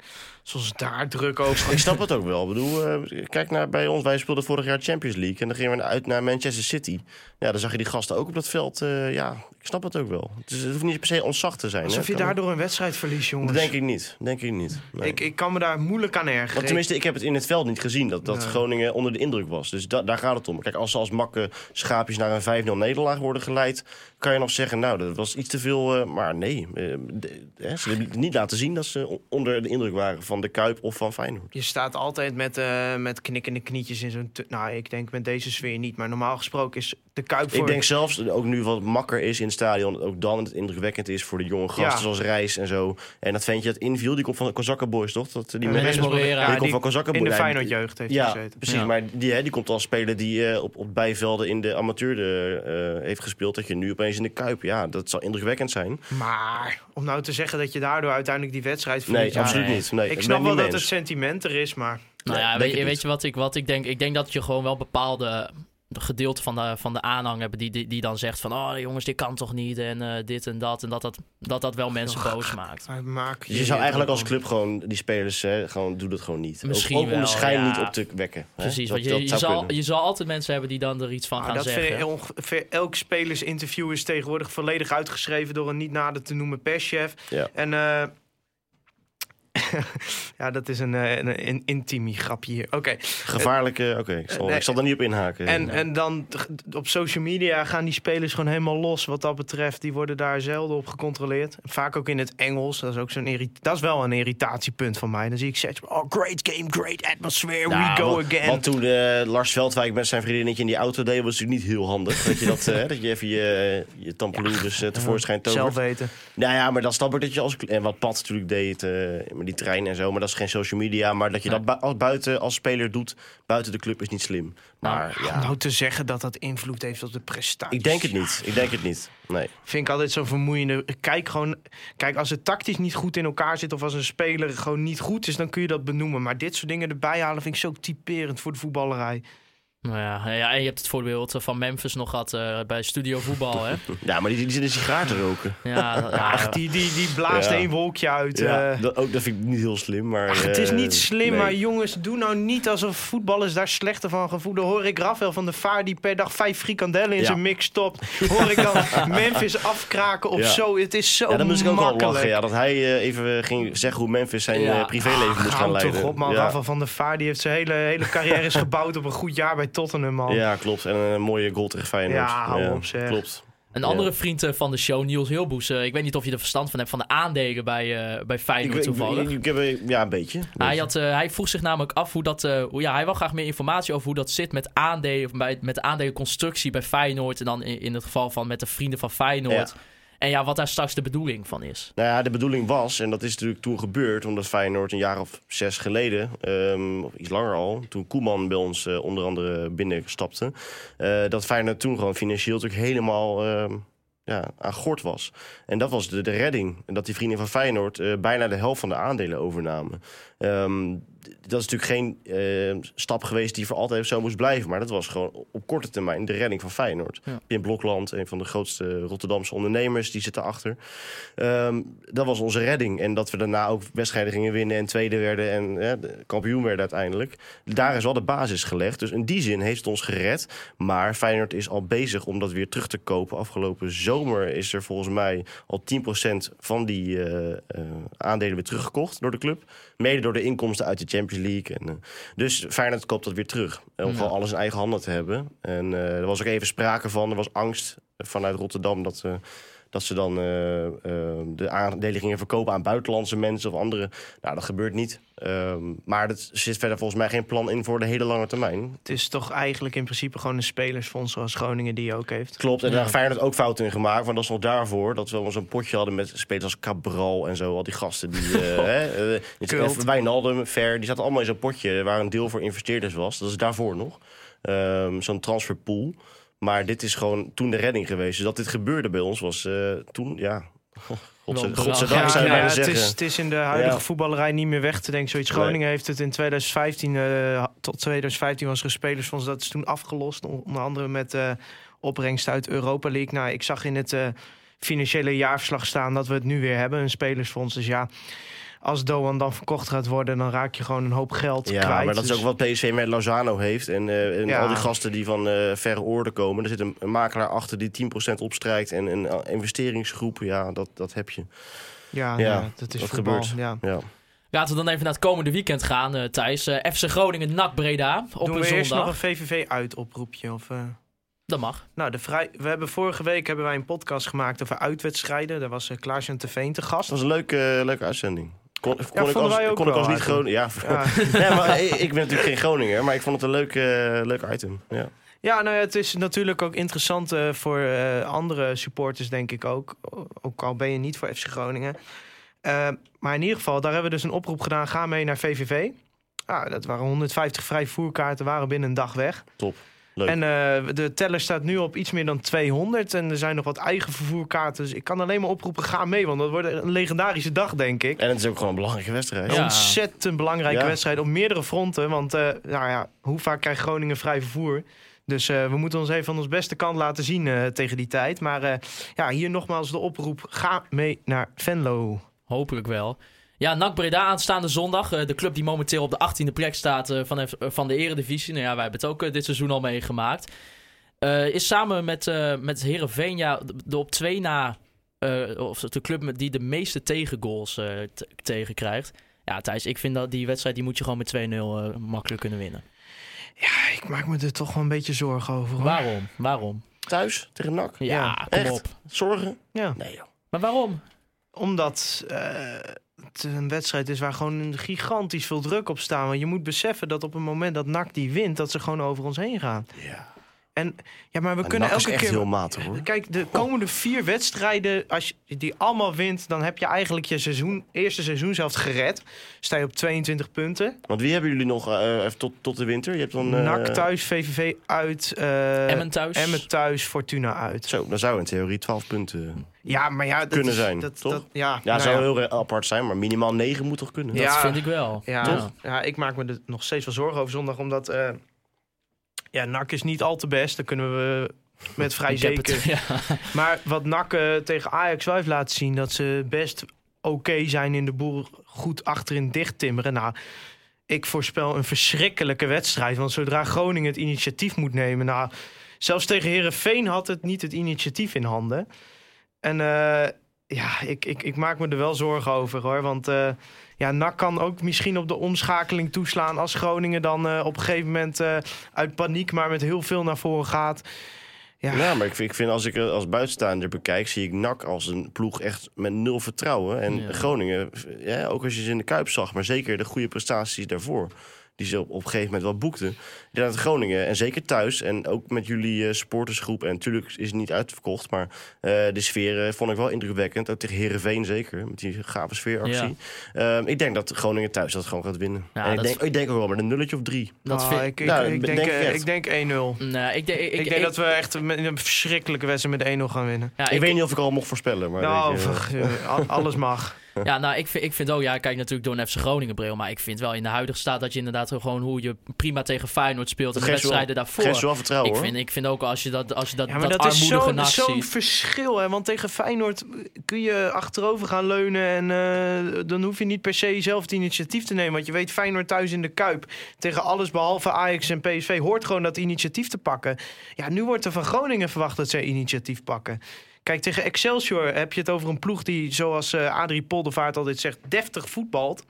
als we ons daar druk over... Ik snap het ook wel. Ik bedoel, eh, kijk naar bij ons. Wij speelden vorig jaar Champions League. En dan gingen we uit naar Manchester City. Ja, dan zag je die gasten ook op dat veld. eh, ja, ik snap het ook wel. Dus het hoeft niet per se onzacht te zijn. hè. Alsof je daardoor een wedstrijd verliest, jongens. Dat denk ik niet. Denk ik niet. Nee. ik, ik kan me daar moeilijk aan ergeren. Want tenminste, ik heb het in het veld niet gezien. Dat, dat. Groningen onder de indruk was. Dus da- daar gaat het om. Kijk, als ze als makke schaapjes naar een 5-0 nederlaag worden geleid... kan je nog zeggen, nou, dat was iets te veel. eh, maar nee, eh, de- hè, ze hebben niet laten zien dat ze onder de indruk waren van de Kuip of van Feyenoord. Je staat altijd met, eh, met knikkende knietjes in zo'n... Nou, ik denk met deze sfeer niet. Maar normaal gesproken is de Kuip voor... Ik denk zelfs, dat ook nu wat makker is in het stadion... ook dan het indrukwekkend is voor de jonge gasten Ja. zoals Reis en zo. En dat ventje dat inviel, die komt van de Kozakken Boys, toch? Dat, die Ja, Moreira. die Ja, komt die van Kozakken in de Feyenoord-jeugd heeft hij Ja, gezeten. precies. Ja. Maar die, hè, die komt als speler die eh, op, op bijvelden in de amateur eh, heeft gespeeld. Dat je nu opeens in de Kuip, ja, dat zal indrukwekkend zijn. Maar om nou te zeggen dat je daardoor uiteindelijk die wedstrijd Nee, verliest... ja, absoluut nee. niet. Nee, Ik snap wel dat het sentiment er is, maar... Nou Nee, ja, weet, weet je wat ik, wat ik denk? Ik denk dat je gewoon wel bepaalde gedeelte van de, van de aanhang hebt die, die, die dan zegt van... oh jongens, dit kan toch niet en eh, dit en dat. En dat dat, dat, dat wel mensen boos maakt. Maak Dus je zou eigenlijk als club gewoon die spelers, hè, gewoon doe dat gewoon niet. Misschien ook, ook om de wel, schijn ja. niet op te wekken. hè. Precies, Dat- want je, je, zou zal, kunnen. je zal altijd mensen hebben die dan er iets van Maar gaan dat vind zeggen. ik ongeveer elk spelersinterview is tegenwoordig volledig uitgeschreven door een niet nader te noemen perschef. Ja. En eh, ja, dat is een, eh, een, een grapje hier. Oké. Gevaarlijke, oké, ik, zal- nee. ik zal daar niet op inhaken. En, en dan op social media gaan die spelers gewoon helemaal los wat dat betreft. Die worden daar zelden op gecontroleerd. Vaak ook in het Engels. Dat is ook zo'n Dat is wel een irritatiepunt van mij. Dan zie ik steeds, oh great game, great atmosphere, we go again. Want toen eh, Lars Veldwijk met zijn vriendinnetje in die auto deed, was natuurlijk niet heel handig. dat, je dat, eh, dat je even je, je tampeloen dus eh, tevoorschijn tovert. Zelf weten. Nou ja, maar dan ik dat je als... En wat Pat natuurlijk deed, eh, met die en zo. Maar dat is geen social media. Maar dat je dat bu- als buiten als speler doet, buiten de club, is niet slim. Maar Om ja, nou te zeggen dat dat invloed heeft op de prestatie. ik denk het niet. Ik denk het niet. Nee. Vind ik altijd zo vermoeiende. Kijk gewoon. Kijk, als het tactisch niet goed in elkaar zit. of als een speler gewoon niet goed is. dan kun je dat benoemen. Maar dit soort dingen erbij halen. vind ik zo typerend voor de voetballerij. Nou ja, ja, en je hebt het voorbeeld van Memphis nog gehad eh, bij Studio Voetbal. Hè? Ja, maar die, die zit een sigaar te roken. Ja, ja, Ach, die, die, die blaast Ja. één wolkje uit. Ja, eh. dat, ook, dat vind ik niet heel slim. Maar, Ach, het is eh, niet slim, nee. maar jongens, doe nou niet alsof voetballers daar slechter van gaan voelen. Hoor ik Rafael van der Vaar die per dag vijf frikandellen in Ja. zijn mix stopt. Hoor ik dan Memphis afkraken of Ja. zo. Het is zo Ja, dan moest ik ook wel makkelijk. lachen. Ja, dat hij eh, even ging zeggen hoe Memphis zijn Ja. privéleven moest gaan leiden. toch op, man. Ja. Rafael van der Vaar die heeft zijn hele, hele carrière is gebouwd op een goed jaar bij Tottenham, man. Ja, klopt. En een mooie goal tegen Feyenoord. Ja, hou op, zeg. Klopt. Een andere vriend van de show, Niels Hilboes. eh, ik weet niet of je er verstand van hebt van de aandelen bij, eh bij Ik, Feyenoord ik, toevallig. ik, ik heb ja, een beetje. hij, had, eh, hij vroeg zich namelijk af hoe dat. eh, hoe, ja, hij wil graag meer informatie over hoe dat zit met aandelen. Of bij, met de aandelenconstructie bij Feyenoord. En dan in, in het geval van met de vrienden van Feyenoord. En ja, wat daar straks de bedoeling van is. Nou ja, de bedoeling was, en dat is natuurlijk toen gebeurd... omdat Feyenoord een jaar of zes geleden, ehm, of iets langer al... toen Koeman bij ons eh, onder andere binnenstapte... eh, dat Feyenoord toen gewoon financieel natuurlijk helemaal... ehm, ja, aan gort was. En dat was de, de redding. En dat die vrienden van Feyenoord eh, bijna de helft van de aandelen overnamen. Ehm, dat is natuurlijk geen eh, stap geweest die voor altijd zo moest blijven. Maar dat was gewoon op korte termijn de redding van Feyenoord. Ja. Pim Blokland, een van de grootste Rotterdamse ondernemers, die zit erachter. Ehm, dat was onze redding. En dat we daarna ook wedstrijden gingen winnen en tweede werden en kampioen werden uiteindelijk. Daar is wel de basis gelegd. Dus in die zin heeft het ons gered. Maar Feyenoord is al bezig om dat weer terug te kopen. Afgelopen zomer is er volgens mij al 10% van die eh, eh, aandelen weer teruggekocht door de club. Mede door de inkomsten uit de Champions League. En, eh, dus Feyenoord koopt dat weer terug. Om gewoon alles in eigen handen te hebben. En eh, er was ook even sprake van. Er was angst vanuit Rotterdam dat... dat ze dan eh, eh, de aandelen gingen verkopen aan buitenlandse mensen of anderen. Nou, dat gebeurt niet. Ehm, maar er zit verder volgens mij geen plan in voor de hele lange termijn. Het is toch eigenlijk in principe gewoon een spelersfonds zoals Groningen die ook heeft. Klopt, en Ja. daar heeft Feyenoord ook fouten in gemaakt. Want dat is nog daarvoor dat we wel zo'n potje hadden met spelers als Cabral en zo. Al die gasten die... Kult. eh, Wijnaldum, Ver, die zaten allemaal in zo'n potje... waar een deel voor investeerders was. Dat is daarvoor nog. Ehm, zo'n transferpool. Maar dit is gewoon toen de redding geweest. Dus dat dit gebeurde bij ons was eh, toen, ja... Godzijdank, zou je ja, het, is, het is in de huidige Ja. voetballerij niet meer weg te denken. Zoiets Nee. Groningen heeft het in 2015, eh, tot 2015 was er een spelersfonds. Dat is toen afgelost, onder andere met eh opbrengst uit Europa League. Nou, ik zag in het eh, financiële jaarverslag staan dat we het nu weer hebben, een spelersfonds. Dus ja, als Doan dan verkocht gaat worden, dan raak je gewoon een hoop geld Ja, kwijt. maar dat is Dus- ook wat PSV met Lozano heeft. En, eh, en Ja. al die gasten die van eh, verre oorden komen. Er zit een, een makelaar achter die 10% opstrijkt. En een eh, investeringsgroep, ja, dat, dat heb je. Ja, Ja, dat is dat voetbal. gebeurt. Ja. Ja. Laten we dan even naar het komende weekend gaan, eh, Thijs. Eh, FC Groningen, NAC Breda op Doen een we eerst nog een VVV-uitoproepje? Of, eh? Dat mag. Nou, de vrij... we hebben vorige week hebben wij een podcast gemaakt over uitwedstrijden. Daar was uh, Klaas-Jan Teveen te gast. Dat was een leuke, leuke uitzending. Kon, kon ik als, wij ook kon ik als niet. Groningen... Ja, Ja. nee, maar ik, ik ben natuurlijk geen Groninger, maar ik vond het een leuk, eh, leuk item. Ja. Ja, nou ja, het is natuurlijk ook interessant eh, voor eh, andere supporters, denk ik ook. Ook al ben je niet voor FC Groningen. Eh, maar in ieder geval, daar hebben we dus een oproep gedaan. Ga mee naar VVV. Ah, dat waren 150 vrij voerkaarten, waren binnen een dag weg. Top. Leuk. En eh, de teller staat nu op iets meer dan 200. En er zijn nog wat eigen vervoerkaarten. Dus ik kan alleen maar oproepen, ga mee. Want dat wordt een legendarische dag, denk ik. En het is ook gewoon een belangrijke wedstrijd. Ja. Ontzettend belangrijke Ja. wedstrijd op meerdere fronten. Want eh, nou ja, hoe vaak krijgt Groningen vrij vervoer? Dus eh, we moeten ons even van ons beste kant laten zien eh, tegen die tijd. Maar eh, ja, hier nogmaals de oproep. Ga mee naar Venlo. Hopelijk wel. Ja, NAC Breda aanstaande zondag. Eh, de club die momenteel op de 18e plek staat eh, van, eh, van de Eredivisie. Nou ja, wij hebben het ook dit seizoen al meegemaakt. Eh, is samen met, eh met Heerenveen ja, de, de op twee na... eh, of de club met die de meeste tegengoals eh tegen krijgt. Ja, Thijs, ik vind dat die wedstrijd die moet je gewoon met 2-0 eh, makkelijk kunnen winnen. Ja, ik maak me er toch wel een beetje zorgen over. Hoor. Waarom? Waarom? Thuis tegen NAC. Ja, Ja, kom echt? op. Zorgen? Ja. Nee joh. Maar waarom? Omdat eh, het een wedstrijd is waar gewoon gigantisch veel druk op staat. Want je moet beseffen dat op het moment dat NAC die wint... dat ze gewoon over ons heen gaan. Ja. En ja, maar we En kunnen NAC is elke echt keer... heel matig hoor. Kijk, de komende vier wedstrijden, als je die allemaal wint, dan heb je eigenlijk je seizoen, eerste seizoen zelf gered. Sta je op 22 punten. Want wie hebben jullie nog eh, even tot, tot de winter? Je hebt dan... eh, NAC thuis, VVV uit. eh Emmen thuis? Emmen thuis, Fortuna uit. Zo, dan zou in theorie 12 punten... Ja, maar ja, dat Kunnen is, zijn, dat, toch? Dat, ja, Ja, nou zou ja. heel apart zijn, maar minimaal 9 moet toch kunnen? Ja. Dat vind ik wel. Ja, Toch? ja, ik maak me er nog steeds wel zorgen over zondag, omdat eh, ja, NAC is niet al te best. Dan kunnen we met vrij zeker. het, ja. Maar wat NAC eh, tegen Ajax wel heeft laten zien... dat ze best oké zijn in de boel goed achterin dicht timmeren. Nou, ik voorspel een verschrikkelijke wedstrijd. Want zodra Groningen het initiatief moet nemen... Nou, zelfs tegen Herenveen had het niet het initiatief in handen. En eh, ja, ik, ik, ik maak me er wel zorgen over hoor. Want eh, ja, NAC kan ook misschien op de omschakeling toeslaan... als Groningen dan eh, op een gegeven moment eh, uit paniek... maar met heel veel naar voren gaat... Ja, Ja, maar ik vind, ik vind als ik het als buitenstaander bekijk, zie ik NAC als een ploeg echt met nul vertrouwen. En Ja. Groningen, ja, ook als je ze in de Kuip zag, maar zeker de goede prestaties daarvoor. Die ze op, op een gegeven moment wel boekten. Ik denk dat Groningen, en zeker thuis, en ook met jullie eh, supportersgroep. En natuurlijk is het niet uitverkocht, maar eh, de sfeer eh, vond ik wel indrukwekkend. Ook tegen Herenveen zeker, met die gave sfeeractie. Ehm, ik denk dat Groningen thuis dat gewoon gaat winnen. Ja, en ik denk, ik denk ook wel met een nulletje of drie. Dat vind ik, ik, Nou, ik denk denk, ik eh, echt. ik denk 1-0. Nee, ik, denk- ik, Ik, denk dat we echt met een verschrikkelijke wedstrijd met 1-0 gaan winnen. ja, ik, weet niet of ik al mocht voorspellen, maar... nou, alles mag. Ja, nou, ik vind, ik vind ook, ja, kijk natuurlijk door een FC Groningen bril, maar ik vind wel in de huidige staat dat je inderdaad gewoon hoe je prima tegen Feyenoord speelt en de wedstrijden daarvoor. geeft ze wel vertrouwen, ik vind, ik vind ook als je dat, als je dat, Ja, maar dat, dat, is armoedige zo- NAC zo'n verschil. Hè? Want tegen Feyenoord kun je achterover gaan leunen. En eh, dan hoef je niet per se zelf het initiatief te nemen. Want je weet, Feyenoord thuis in de Kuip. Tegen alles behalve Ajax en PSV hoort gewoon dat initiatief te pakken. Ja, nu wordt er van Groningen verwacht dat zij initiatief pakken. Kijk, tegen Excelsior heb je het over een ploeg die, zoals eh Adrie Poldervaart altijd zegt, deftig voetbalt.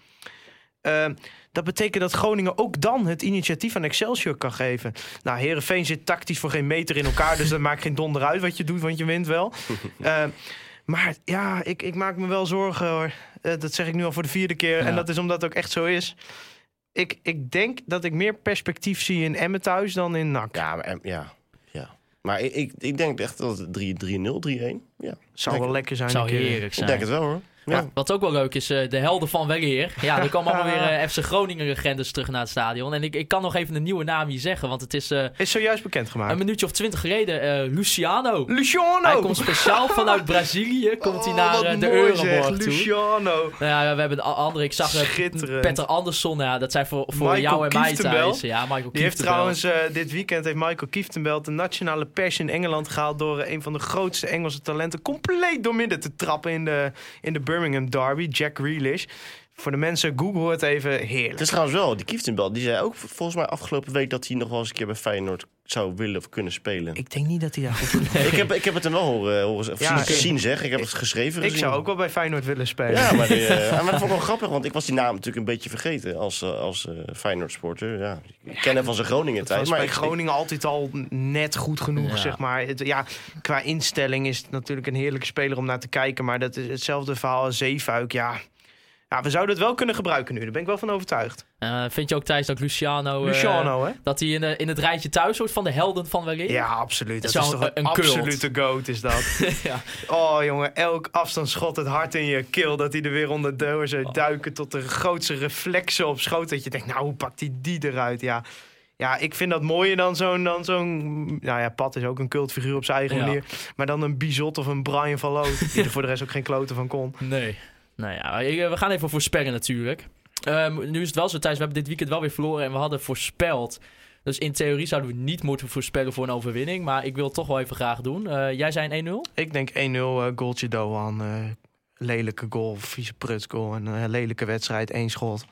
Eh, dat betekent dat Groningen ook dan het initiatief aan Excelsior kan geven. Nou, Herenveen zit tactisch voor geen meter in elkaar, dus dat maakt geen donder uit wat je doet, want je wint wel. Eh, maar ja, ik, ik maak me wel zorgen hoor. Eh, dat zeg ik nu al voor de vierde keer. Ja. En dat is omdat het ook echt zo is. Ik, ik denk dat ik meer perspectief zie in Emmen thuis dan in NAC. Ja, maar, ja, ja. Maar ik, ik, ik denk echt dat het 3-0, 3-1. Ja, Zou wel lekker zijn. zou een keer. heerlijk ik zijn. denk het wel hoor. Ja. Wat ook wel leuk is, eh, de helden van weleer. Ja, er komen allemaal weer eh, FC Groningen legendes terug naar het stadion. En ik, ik kan nog even een nieuwe naam hier zeggen, want het is eh, Is zojuist bekendgemaakt. een minuutje of twintig geleden Luciano. Luciano! Hij komt speciaal vanuit Brazilië, komt hij Oh, naar de Euroborg toe. Luciano. Nou ja, we hebben een andere. Ik zag. Petter Andersson. Ja, dat zijn voor, voor Michael jou en mij thuis. Ja, Michael Die heeft trouwens dit weekend heeft Michael Kieftenbelt de nationale pers in Engeland gehaald door een van de grootste Engelse talenten compleet doormidden te trappen in de, in de Birmingham Derby, Jack Grealish. Voor de mensen, google het even. Heerlijk. Het is trouwens wel, die Kieftenbel, die zei ook volgens mij afgelopen week dat hij nog wel eens een keer bij Feyenoord zou willen of kunnen spelen. Ik denk niet dat hij daar goed in Ik heb, ik heb het hem wel horen, horen of Ja, zien, ik- zien zeg. Ik heb het geschreven Ik gezien. zou ook wel bij Feyenoord willen spelen. Ja, maar, die, eh, maar dat vond ik wel grappig, want ik was die naam natuurlijk een beetje vergeten als, eh, als eh, Feyenoord-sporter. Ja, ik ken hem van zijn Groningen-tijd. was Maar bij ik- Groningen altijd al net goed genoeg, Ja. zeg maar. Het, ja, qua instelling is het natuurlijk een heerlijke speler om naar te kijken. Maar dat is hetzelfde verhaal als Zeefuik, ja. Ja, we zouden het wel kunnen gebruiken nu. Daar ben ik wel van overtuigd. Eh, vind je ook Thijs dat Luciano... eh, Luciano, hè? dat hij in, eh, in het rijtje thuis wordt van de helden van Weleer? Ja, absoluut. Dat is toch een, absolute goat, is dat. ja. Oh, jongen, elk afstandsschot het hart in je keel. Dat hij er weer onder door zou duiken tot de grootste reflexen op schoot. Dat je denkt, nou, hoe pakt hij die eruit? Ja, ja ik vind dat mooier dan zo'n... Dan zo'n nou ja, Pat is ook een cultfiguur op zijn eigen Ja. manier. Maar dan een Bizot of een Brian van Loo. die er voor de rest ook geen kloten van kon. Nee. Nou ja, ik- we gaan even voorspellen natuurlijk. Ehm, nu is het wel zo, Thijs, we hebben dit weekend wel weer verloren en we hadden voorspeld. Dus in theorie zouden we niet moeten voorspellen voor een overwinning. Maar ik wil het toch wel even graag doen. Eh, jij zei een 1-0? Ik denk 1-0 eh goaltje Doan. eh, lelijke goal, vieze prutsgoal. En een lelijke wedstrijd, één schot.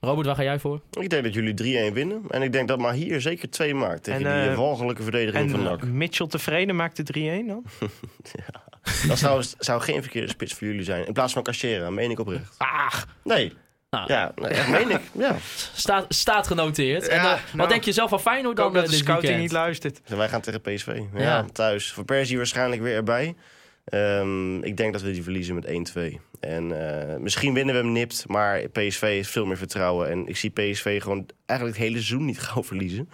Robert, waar ga jij voor? Ik denk dat jullie 3-1 winnen. En ik denk dat maar hier zeker twee maakt tegen En, die eh, eh, walgelijke verdediging En van eh, NAC. Mitchell tevreden maakt de 3-1 dan? Dat zou, zou geen verkeerde spits voor jullie zijn. In plaats van Cachera, meen ik oprecht. Ah, Nee. Nou, Ja, nee, echt meen ik. Ja. staat, staat genoteerd. en, eh, nou, wat denk je zelf van Feyenoord dan dat eh, de scouting weekend? niet luistert. En wij gaan tegen PSV. Ja, Ja. thuis. Voor Persie waarschijnlijk weer erbij. Ehm, ik denk dat we die verliezen met 1-2. En eh, misschien winnen we hem nipt, maar PSV heeft veel meer vertrouwen. En ik zie PSV gewoon eigenlijk het hele seizoen niet gauw verliezen.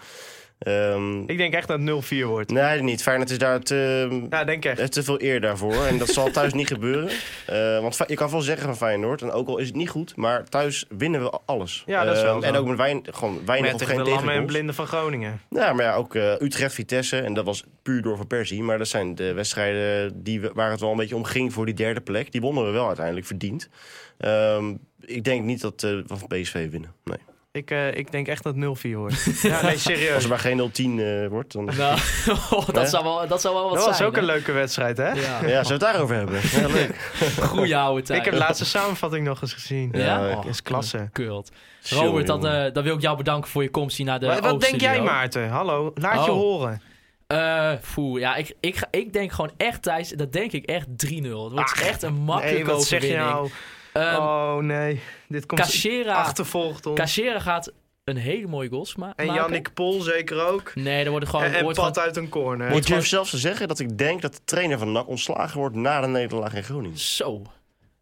Ehm, Ik denk echt dat het 0-4 wordt. nee, niet. Feyenoord is daar te, Ja, denk echt. is te veel eer daarvoor. En dat zal thuis niet gebeuren. Eh, want je kan wel zeggen van Feyenoord, en ook al is het niet goed, maar thuis winnen we alles. Ja, dat is wel Ehm, zo. En ook met wein, gewoon weinig Met of geen de lammen en blinden van Groningen. Ja, maar ja, ook eh, Utrecht, Vitesse. En dat was puur door Van Persie. Maar dat zijn de wedstrijden die we, waar het wel een beetje om ging voor die derde plek. Die wonnen we wel uiteindelijk verdiend. Ehm, ik denk niet dat eh, we van PSV winnen. Nee. Ik, eh, ik denk echt dat het 0-4 wordt. ja, nee, serieus. Als er maar geen 0-10 eh, wordt, dan... Nou, oh, dat, zou wel, dat zou wel wat Dat was zijn. ook een leuke wedstrijd, hè? Ja, Ja, zullen we het daarover hebben? Ja, leuk. goeie oude tijd. Ik heb de laatste samenvatting nog eens gezien. Ja? Ja, Oh, is klasse. Kult. Robert, dan, jongen. eh, dan wil ik jou bedanken voor je komst hier naar de Wat, wat denk jij, Maarten? Hallo, laat je Oh. horen. Eh, poeh, ja, ik, ik, ga- ik denk gewoon echt, Thijs, dat denk ik echt 3-0. Het wordt Ach, echt een makkelijke Nee, wat zeg je overwinning. nou? Ehm, oh nee, dit komt Cachera, achtervolgd om. Cachera gaat een hele mooie goals ma- En maken. Jannik Pol zeker ook. Nee, er wordt gewoon... En, en wordt gewoon- uit een corner. Ik durf zelfs te zeggen dat ik denk dat de trainer van NAC ontslagen wordt na de nederlaag in Groningen. Zo.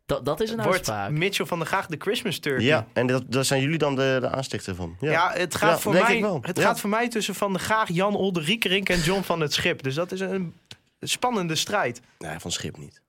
Dat, dat is een Wordt uitspraak. Mitchell van der Gaag de Christmas turkey. Ja, en dat, daar zijn jullie dan de, de aanstichter van. Ja. Ja, het gaat, Ja, voor, denk mij, ik wel. het Ja. gaat voor mij tussen Van der Gaag, Jan Olderiekerink en John van het Schip. Dus dat is een spannende strijd. Nee, van Schip niet.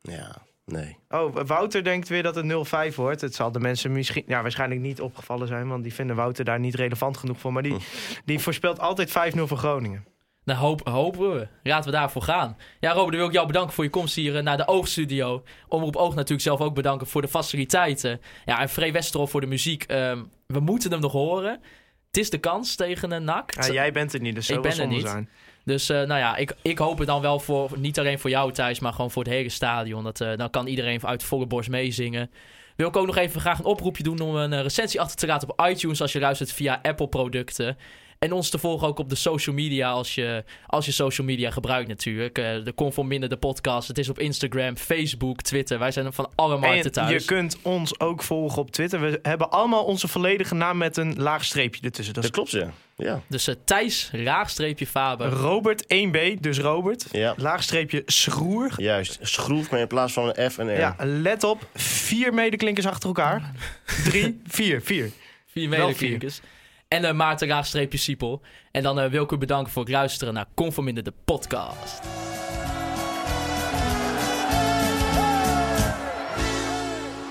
Ja, nee. Oh, Wouter denkt weer dat het 0-5 wordt. Het zal de mensen misschien ja, waarschijnlijk niet opgevallen zijn, want die vinden Wouter daar niet relevant genoeg voor. Maar die, die voorspelt altijd 5-0 voor Groningen. Nou, hoop, hopen we. Laten we daarvoor gaan. Ja, Robert, dan wil ik jou bedanken voor je komst hier eh, naar de Oogstudio. Omroep Oog natuurlijk zelf ook bedanken voor de faciliteiten. Ja, en Free Westerhof voor de muziek. Ehm, we moeten hem nog horen. Het is de kans tegen een NAC. Ja, jij bent er niet, dus zo Ik ben er niet. zijn. Dus eh, nou ja, ik, ik hoop het dan wel voor, niet alleen voor jou Thijs, maar gewoon voor het hele stadion. Dat, eh, dan kan iedereen uit volle borst meezingen. Wil ik ook nog even graag een oproepje doen om een eh, recensie achter te laten op iTunes als je luistert via Apple producten. En ons te volgen ook op de social media als je, als je social media gebruikt natuurlijk. Eh, de Conform Minder, de podcast. Het is op Instagram, Facebook, Twitter. Wij zijn van alle markten En thuis. je kunt ons ook volgen op Twitter. We hebben allemaal onze volledige naam met een laag streepje ertussen. Dat klopt, ja. Ja. Dus eh, Thijs, raagstreepje Faber. Robert 1B, dus Robert. ja. Laagstreepje Schroer. Juist. Schroef, maar in plaats van een F en R. Ja, let op. Vier medeklinkers achter elkaar. Drie, vier, vier. Vier Wel medeklinkers. En uh, Maarten Raagstreepje Siepel. En dan uh, wil ik u bedanken voor het luisteren naar Conforminder de podcast.